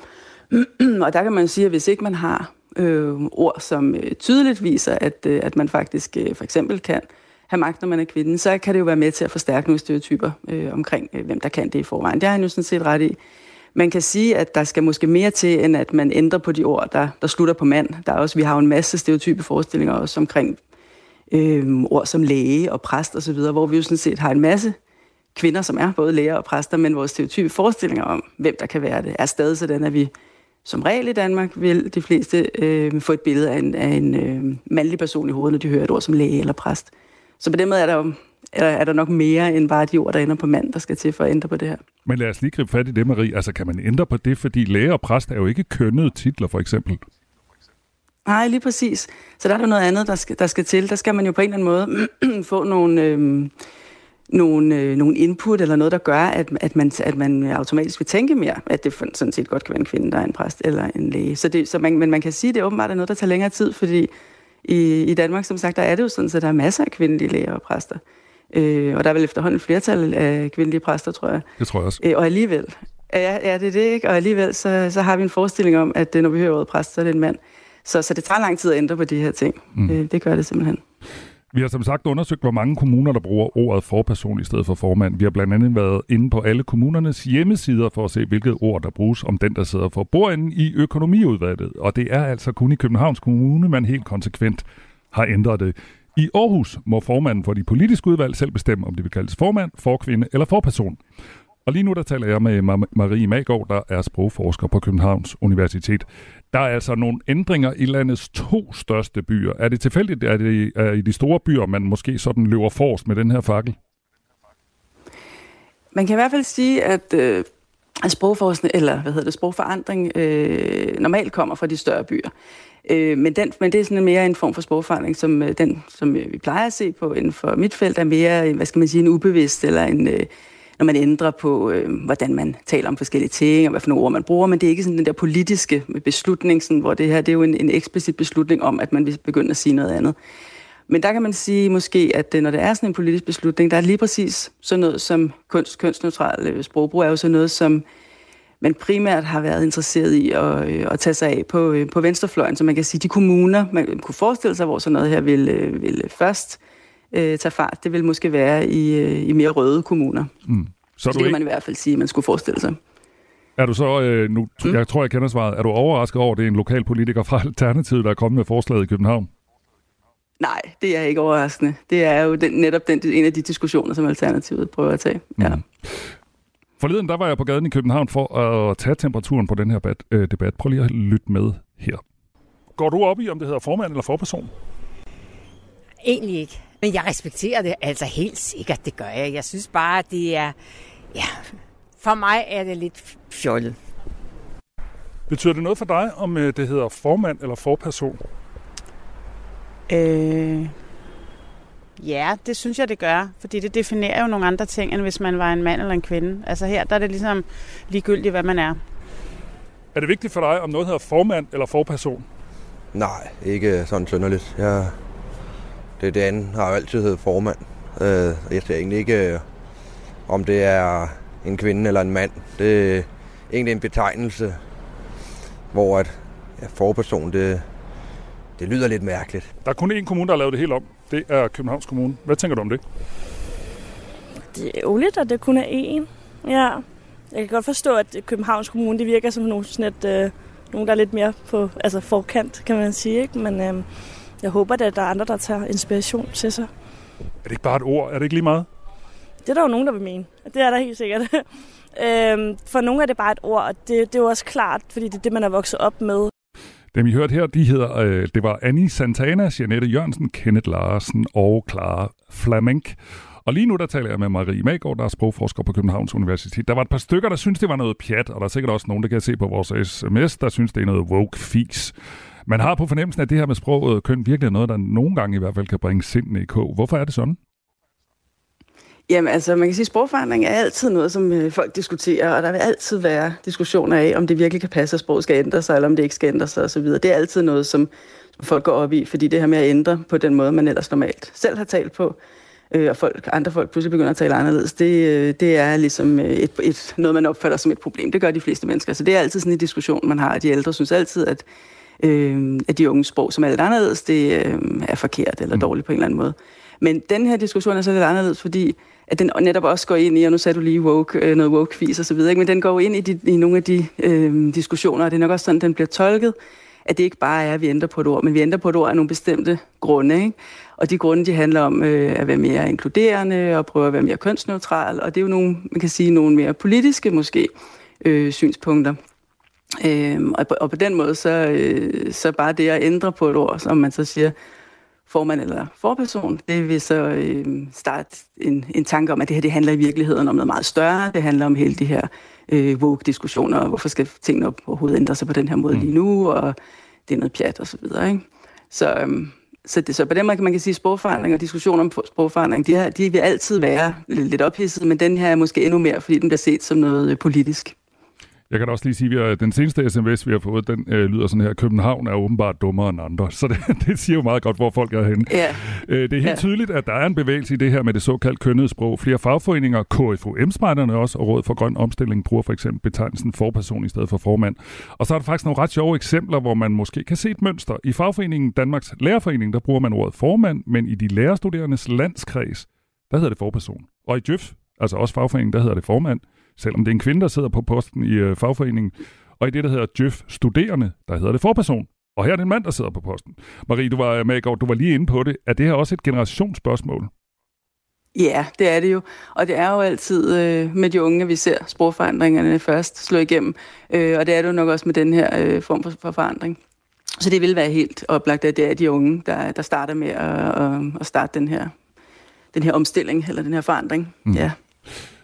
og der kan man sige, at hvis ikke man har øh, ord, som øh, tydeligt viser, at, øh, at man faktisk øh, for eksempel kan have magt, når man er kvinde, så kan det jo være med til at forstærke nogle stereotyper øh, omkring, øh, hvem der kan det i forvejen. Det har jeg jo sådan set ret i. Man kan sige, at der skal måske mere til, end at man ændrer på de ord, der, der slutter på mand. Der er også, vi har jo en masse stereotype forestillinger også omkring øh, ord som læge og præst osv., hvor vi jo sådan set har en masse kvinder, som er både læger og præster, men vores stereotype forestillinger om, hvem der kan være det, er stadig sådan, at vi som regel i Danmark vil de fleste øh, få et billede af en, af en øh, mandlig person i hovedet, når de hører et ord som læge eller præst. Så på den måde er der jo er, er der nok mere end bare de ord, der ender på mand, der skal til for at ændre på det her. Men lad os lige gribe fat i det, Marie. Altså, kan man ændre på det, fordi læge og præst er jo ikke kønnede titler, for eksempel? Nej, lige præcis. Så der er der noget andet, der skal, der skal til. Der skal man jo på en eller anden måde få nogle... Øh, nogle, øh, nogle input eller noget, der gør, at, at, man, at man automatisk vil tænke mere, at det sådan set godt kan være en kvinde, der er en præst eller en læge. Så det, så man, men man kan sige, at det åbenbart er noget, der tager længere tid, fordi i, i Danmark, som sagt, der er det jo sådan, at der er masser af kvindelige læger og præster. Øh, og der er vel efterhånden flertal af kvindelige præster, tror jeg. Det tror jeg også. Øh, og alligevel, ja, ja, det er det, ikke? Og alligevel, så, så har vi en forestilling om, at når vi hører ordet præst, så er det en mand. Så, så det tager lang tid at ændre på de her ting. Mm. Øh, det gør det simpelthen. Vi har som sagt undersøgt, hvor mange kommuner, der bruger ordet forperson i stedet for formand. Vi har blandt andet været inde på alle kommunernes hjemmesider for at se, hvilket ord, der bruges om den, der sidder for bordenden i økonomiudvalget. Og det er altså kun i Københavns Kommune, man helt konsekvent har ændret det. I Aarhus må formanden for de politiske udvalg selv bestemme, om det vil kaldes formand, forkvinde eller forperson. Og lige nu der taler jeg med Marie Magård, der er sprogforsker på Københavns Universitet. Der er altså nogle ændringer i landets to største byer. Er det tilfældigt, at det er i de store byer, man måske sådan løber forrest med den her fakkel? Man kan i hvert fald sige, at øh, sprogforskning, eller hvad hedder det, sprogforandring øh, normalt kommer fra de større byer. Øh, men, den, men det er sådan mere en form for sprogforandring, som øh, den, som øh, vi plejer at se på inden for mit felt, er mere, hvad skal man sige, en ubevidst eller en, øh, når man ændrer på, øh, hvordan man taler om forskellige ting, og hvad for nogle ord man bruger, men det er ikke sådan den der politiske beslutning, sådan, hvor det her det er jo en, en eksplicit beslutning om, at man vil begynde at sige noget andet. Men der kan man sige måske, at øh, når det er sådan en politisk beslutning, der er lige præcis sådan noget som kunst, kønsneutral øh, sprogbrug, er jo sådan noget, som man primært har været interesseret i at, øh, at tage sig af på, på venstrefløjen. Så man kan sige, de kommuner, man kunne forestille sig, hvor sådan noget her vil, vil først øh, tage fart, det vil måske være i, øh, i mere røde kommuner. Mm. Så, så det vil man i hvert fald sige, man skulle forestille sig. Er du så, øh, nu, mm. jeg tror, jeg kender svaret, er du overrasket over, at det er en lokal politiker fra Alternativet, der er kommet med forslaget i København? Nej, det er ikke overraskende. Det er jo den, netop den, en af de diskussioner, som Alternativet prøver at tage. Mm. Ja. Forleden der var jeg på gaden i København for at tage temperaturen på den her debat. Øh, debat. Prøv lige at lytte med her. Går du op i, om det hedder formand eller forperson? Egentlig ikke. Men jeg respekterer det altså helt sikkert, det gør jeg. Jeg synes bare, det er... Ja, for mig er det lidt fjollet. Betyder det noget for dig, om øh, det hedder formand eller forperson? Øh, ja, det synes jeg, det gør. Fordi det definerer jo nogle andre ting, end hvis man var en mand eller en kvinde. Altså her, der er det ligesom ligegyldigt, hvad man er. Er det vigtigt for dig, om noget hedder formand eller forperson? Nej, ikke sådan synderligt. Jeg, det, det andet har jo altid heddet formand. Øh, jeg ser egentlig ikke, øh, om det er en kvinde eller en mand. Det er egentlig en betegnelse, hvor at ja, forperson, det, det lyder lidt mærkeligt. Der er kun én kommune, der har lavet det helt om. Det er Københavns Kommune. Hvad tænker du om det? Det er ærgerligt, at det kun er én. Ja. Jeg kan godt forstå, at Københavns Kommune det virker som nogen, sådan et, øh, nogen der er lidt mere på altså forkant, kan man sige. Ikke? Men øh, jeg håber, at der er andre, der tager inspiration til sig. Er det ikke bare et ord? Er det ikke lige meget? Det er der jo nogen, der vil mene. Det er der helt sikkert. øhm, for nogle er det bare et ord, og det, det er jo også klart, fordi det er det, man er vokset op med. Dem I hørte her, de hedder, øh, det var Annie Santana, Janette Jørgensen, Kenneth Larsen og Clara Flamenk. Og lige nu der taler jeg med Marie Magård, der er sprogforsker på Københavns Universitet. Der var et par stykker, der synes det var noget pjat, og der er sikkert også nogen, der kan se på vores sms, der synes det er noget woke fis. Man har på fornemmelsen, at det her med sproget øh, køn virkelig er noget, der nogle gange i hvert fald kan bringe sindene i kog. Hvorfor er det sådan? Jamen altså, man kan sige, at sprogforandring er altid noget, som øh, folk diskuterer, og der vil altid være diskussioner af, om det virkelig kan passe, at sproget skal ændre sig, eller om det ikke skal ændre sig osv. Det er altid noget, som folk går op i, fordi det her med at ændre på den måde, man ellers normalt selv har talt på, øh, og folk, andre folk pludselig begynder at tale anderledes, det, øh, det er ligesom øh, et, et, noget, man opfatter som et problem. Det gør de fleste mennesker. Så det er altid sådan en diskussion, man har. De ældre synes altid, at, øh, at de unge sprog, som er lidt anderledes, det øh, er forkert eller mm. dårligt på en eller anden måde. Men den her diskussion er så lidt anderledes, fordi at den netop også går ind i, og nu sagde du lige woke, øh, noget woke-quiz og så videre, ikke? men den går ind i, de, i nogle af de øh, diskussioner, og det er nok også sådan, den bliver tolket, at det ikke bare er, at vi ændrer på et ord, men vi ændrer på et ord af nogle bestemte grunde. Ikke? Og de grunde, de handler om øh, at være mere inkluderende og prøve at være mere kønsneutral, og det er jo nogle, man kan sige, nogle mere politiske måske øh, synspunkter. Øh, og, på, og på den måde, så, øh, så bare det at ændre på et ord, som man så siger, formand eller forperson, det vil så øh, starte en, en tanke om, at det her det handler i virkeligheden om noget meget større. Det handler om hele de her øh, woke-diskussioner, og hvorfor skal tingene overhovedet ændre sig på den her måde mm. lige nu, og det er noget pjat og så videre. Ikke? Så, øhm, så, det, så på den måde kan man kan sige, at sprogforandring og diskussioner om sprogforandring, de, her, de vil altid være lidt ophidset, men den her er måske endnu mere, fordi den bliver set som noget øh, politisk. Jeg kan da også lige sige, at den seneste sms, vi har fået, den øh, lyder sådan her. København er åbenbart dummere end andre. Så det, det siger jo meget godt, hvor folk er henne. Ja. Øh, det er helt ja. tydeligt, at der er en bevægelse i det her med det såkaldt kønnede sprog. Flere fagforeninger, KFUM-spejderne også, og Råd for Grøn Omstilling bruger for eksempel betegnelsen forperson i stedet for formand. Og så er der faktisk nogle ret sjove eksempler, hvor man måske kan se et mønster. I fagforeningen Danmarks Lærerforening, der bruger man ordet formand, men i de lærerstuderendes landskreds, der hedder det forperson. Og i Djøf, altså også fagforeningen, der hedder det formand selvom det er en kvinde, der sidder på posten i øh, fagforeningen. Og i det, der hedder Djøf Studerende, der hedder det forperson. Og her er det en mand, der sidder på posten. Marie, du var med i går, du var lige inde på det. Er det her også et generationsspørgsmål? Ja, det er det jo. Og det er jo altid øh, med de unge, at vi ser sprogforandringerne først slå igennem. Øh, og det er det jo nok også med den her øh, form for, for forandring. Så det vil være helt oplagt, at det er de unge, der, der starter med at, at, at starte den her, den her omstilling, eller den her forandring. Mm. Ja.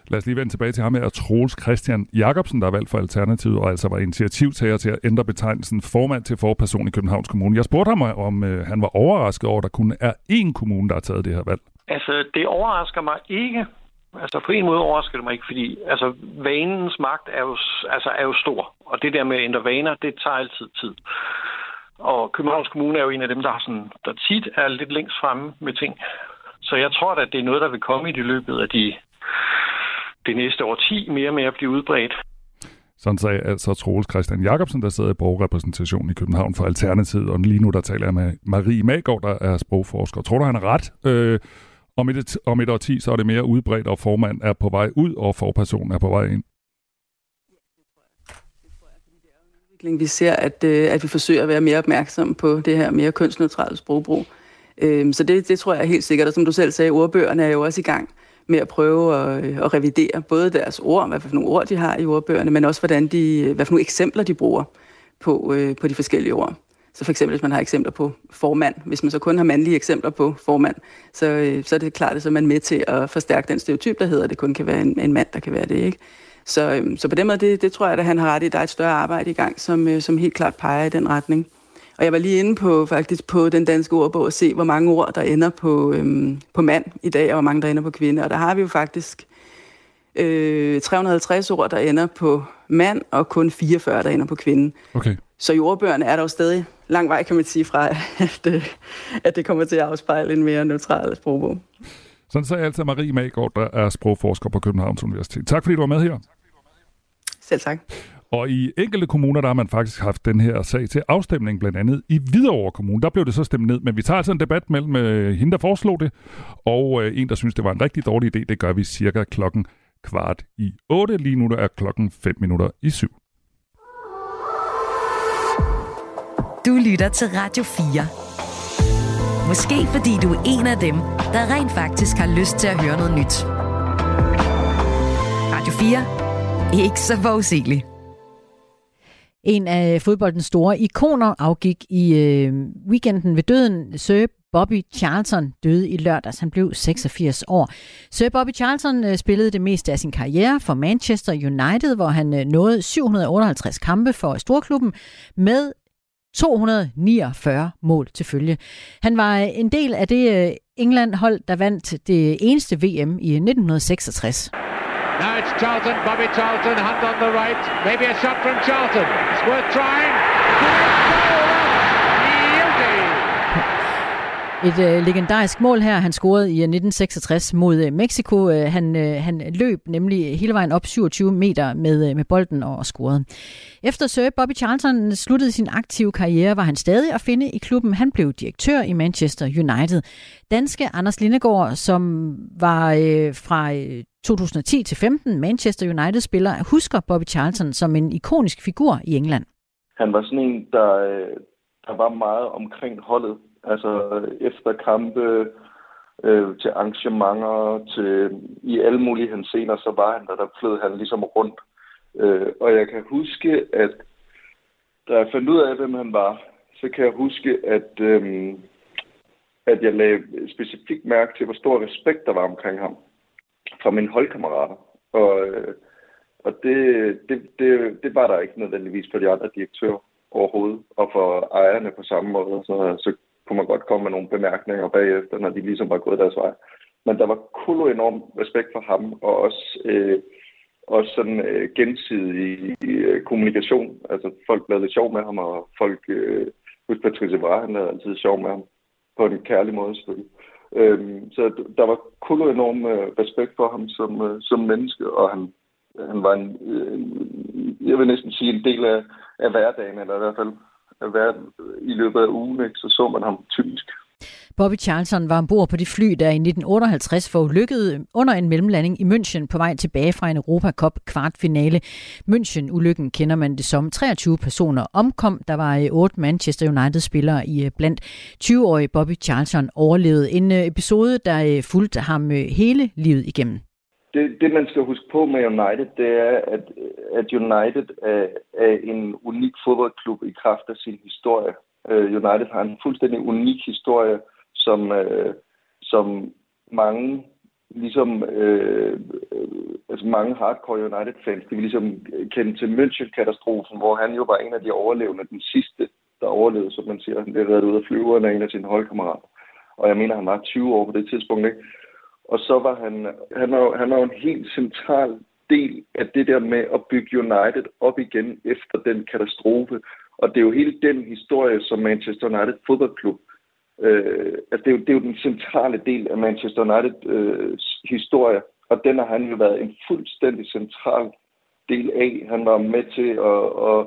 Lad os lige vende tilbage til ham her, Troels Christian Jacobsen, der er valgt for Alternativet, og altså var initiativtager til at ændre betegnelsen formand til forperson i Københavns Kommune. Jeg spurgte ham, om øh, han var overrasket over, at der kun er én kommune, der har taget det her valg. Altså, det overrasker mig ikke. Altså, på en måde overrasker det mig ikke, fordi altså, vanens magt er jo, altså, er jo stor. Og det der med at ændre vaner, det tager altid tid. Og Københavns Kommune er jo en af dem, der, har sådan, der tit er lidt længst fremme med ting. Så jeg tror at det er noget, der vil komme i det løbet af de det næste årti mere og mere blive udbredt. Sådan sagde altså Troels Christian Jacobsen, der sidder i borgerrepræsentationen i København for Alternativet. Og lige nu der taler jeg med Marie Magård, der er sprogforsker. Tror du, han er ret? Øh, om et, om et årti, så er det mere udbredt, og formand er på vej ud, og forperson er på vej ind. Vi ser, at, øh, at vi forsøger at være mere opmærksom på det her mere kønsneutrale sprogbrug. Øh, så det, det tror jeg er helt sikkert. Og som du selv sagde, ordbøgerne er jo også i gang med at prøve at, øh, at revidere både deres ord, hvad for nogle ord de har i ordbøgerne, men også hvordan de, øh, hvad for nogle eksempler de bruger på, øh, på de forskellige ord. Så for eksempel, hvis man har eksempler på formand, hvis man så kun har mandlige eksempler på formand, så, øh, så er det klart, at så er man med til at forstærke den stereotyp, der hedder, at det kun kan være en, en mand, der kan være det. Ikke? Så, øh, så på den måde, det, det tror jeg, at han har ret i. Der er et større arbejde i gang, som, øh, som helt klart peger i den retning. Og jeg var lige inde på faktisk på den danske ordbog og se, hvor mange ord, der ender på, øhm, på mand i dag, og hvor mange, der ender på kvinde. Og der har vi jo faktisk øh, 350 ord, der ender på mand, og kun 44, der ender på kvinde. Okay. Så jordbørn er der jo stadig lang vej, kan man sige, fra, at, øh, at det kommer til at afspejle en mere neutral sprogbog. Sådan sagde altså Marie Magård, der er sprogforsker på Københavns Universitet. Tak fordi du var med her. Selv tak. Og i enkelte kommuner, der har man faktisk haft den her sag til afstemning, blandt andet i Hvidovre Kommune. Der blev det så stemt ned, men vi tager altså en debat mellem øh, hende, der foreslog det, og øh, en, der synes, det var en rigtig dårlig idé. Det gør vi cirka klokken kvart i 8. Lige nu der er klokken 5 minutter i 7. Du lytter til Radio 4. Måske fordi du er en af dem, der rent faktisk har lyst til at høre noget nyt. Radio 4. Ikke så forudsigeligt. En af fodboldens store ikoner afgik i øh, weekenden ved døden. Sir Bobby Charlton døde i lørdags. Han blev 86 år. Sir Bobby Charlton øh, spillede det meste af sin karriere for Manchester United, hvor han øh, nåede 758 kampe for storklubben med 249 mål til følge. Han var øh, en del af det øh, England-hold, der vandt det eneste VM i 1966. Now it's Charlton, Bobby Charlton, hand on the right. Maybe a shot from Charlton. It's worth trying. Et øh, legendarisk mål her, han scorede i øh, 1966 mod øh, Mexico. Øh, han, øh, han løb nemlig hele vejen op 27 meter med, øh, med bolden og scorede. Efter Sir Bobby Charlton sluttede sin aktive karriere, var han stadig at finde i klubben. Han blev direktør i Manchester United. Danske Anders Lindegård, som var øh, fra øh, 2010 til 15 Manchester United-spiller, husker Bobby Charlton som en ikonisk figur i England. Han var sådan en, der, øh, der var meget omkring holdet Altså efter kampe, øh, til arrangementer, til, i alle mulige hensener, så var han der, der flød han ligesom rundt. Øh, og jeg kan huske, at da jeg fandt ud af, hvem han var, så kan jeg huske, at, øh, at jeg lagde specifikt mærke til, hvor stor respekt der var omkring ham fra mine holdkammerater. Og, øh, og det, det, det, det var der ikke nødvendigvis for de andre direktører overhovedet, og for ejerne på samme måde. Så, så kunne man godt komme med nogle bemærkninger bagefter, når de ligesom var gået deres vej. Men der var kolo enorm respekt for ham, og også, øh, også sådan øh, gensidig øh, kommunikation. Altså folk lavede lidt sjov med ham, og folk, øh, husk Patrice Bra, han lavede altid sjov med ham, på en kærlig måde selvfølgelig. Øhm, så der var kolo enorm øh, respekt for ham som, øh, som menneske, og han, han var en, øh, jeg vil næsten sige en del af, af hverdagen, eller i hvert fald været i løbet af ugen, ikke, så så man ham typisk. Bobby Charlton var ombord på det fly, der i 1958 forulykkede under en mellemlanding i München på vej tilbage fra en Europa Cup kvartfinale. München-ulykken kender man det som. 23 personer omkom. Der var øh, otte Manchester United-spillere i øh, blandt 20-årige Bobby Charlton overlevede. En øh, episode, der fulgte ham hele livet igennem det, det, man skal huske på med United, det er, at, at United er, er en unik fodboldklub i kraft af sin historie. Uh, United har en fuldstændig unik historie, som, uh, som mange ligesom øh, altså mange hardcore United-fans, de vil ligesom kende til München-katastrofen, hvor han jo var en af de overlevende, den sidste, der overlevede, som man siger. Han blev reddet ud af flyveren af en af sine holdkammerater. Og jeg mener, han var 20 år på det tidspunkt, ikke? Og så var han, han var, han var en helt central del af det der med at bygge United op igen efter den katastrofe. Og det er jo hele den historie, som Manchester United fodboldklub, øh, altså det, er jo, det er jo den centrale del af Manchester United øh, historie. Og den har han jo været en fuldstændig central del af. Han var med til at, at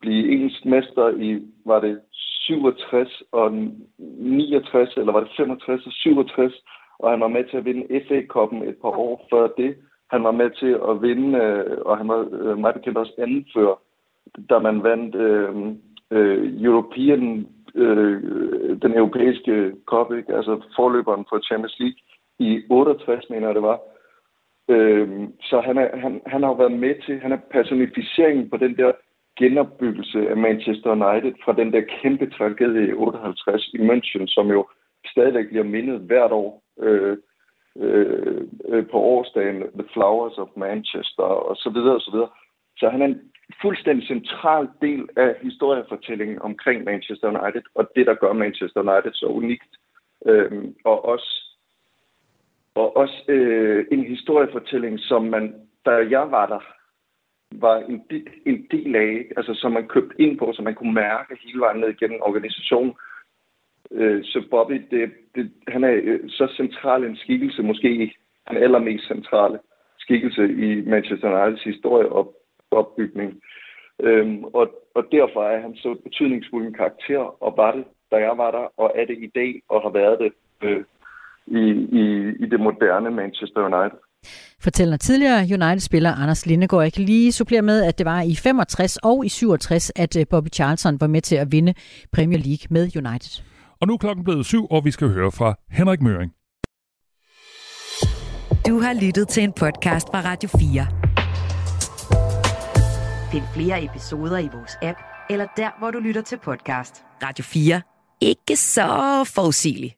blive engelsk mester i, var det 67 og 69, eller var det 65 og 67, og han var med til at vinde FA-koppen et par år før det. Han var med til at vinde, øh, og han var øh, meget bekendt også før, da man vandt øh, øh, European, øh, den europæiske kop, ikke? altså forløberen for Champions League i 68, mener jeg det var. Øh, så han, er, han, han har været med til, han er personificeringen på den der genopbyggelse af Manchester United fra den der kæmpe tragedie i 58 i München, som jo stadigvæk bliver mindet hvert år Øh, øh, øh, på årsdagen The Flowers of Manchester og så videre og så videre. Så han er en fuldstændig central del af historiefortællingen omkring Manchester United, og det, der gør Manchester United så unikt. Øh, og også, og også øh, en historiefortælling, som man da jeg var der, var en en del af, altså som man købte ind på, som man kunne mærke hele vejen ned gennem organisationen. Øh, så Bobby, det, det, han er øh, så central en skikkelse, måske den allermest centrale skikkelse i Manchester Uniteds historie og opbygning. Øhm, og, og derfor er han så betydningsfuld en karakter, og var det, da jeg var der, og er det i dag, og har været det øh, i, i, i det moderne Manchester United. Fortæller tidligere United-spiller Anders Lindegård. Jeg kan lige supplere med, at det var i 65 og i 67, at øh, Bobby Charlton var med til at vinde Premier League med United. Og nu er klokken blevet syv, og vi skal høre fra Henrik Møring. Du har lyttet til en podcast fra Radio 4. Find flere episoder i vores app, eller der, hvor du lytter til podcast. Radio 4. Ikke så forudsigeligt.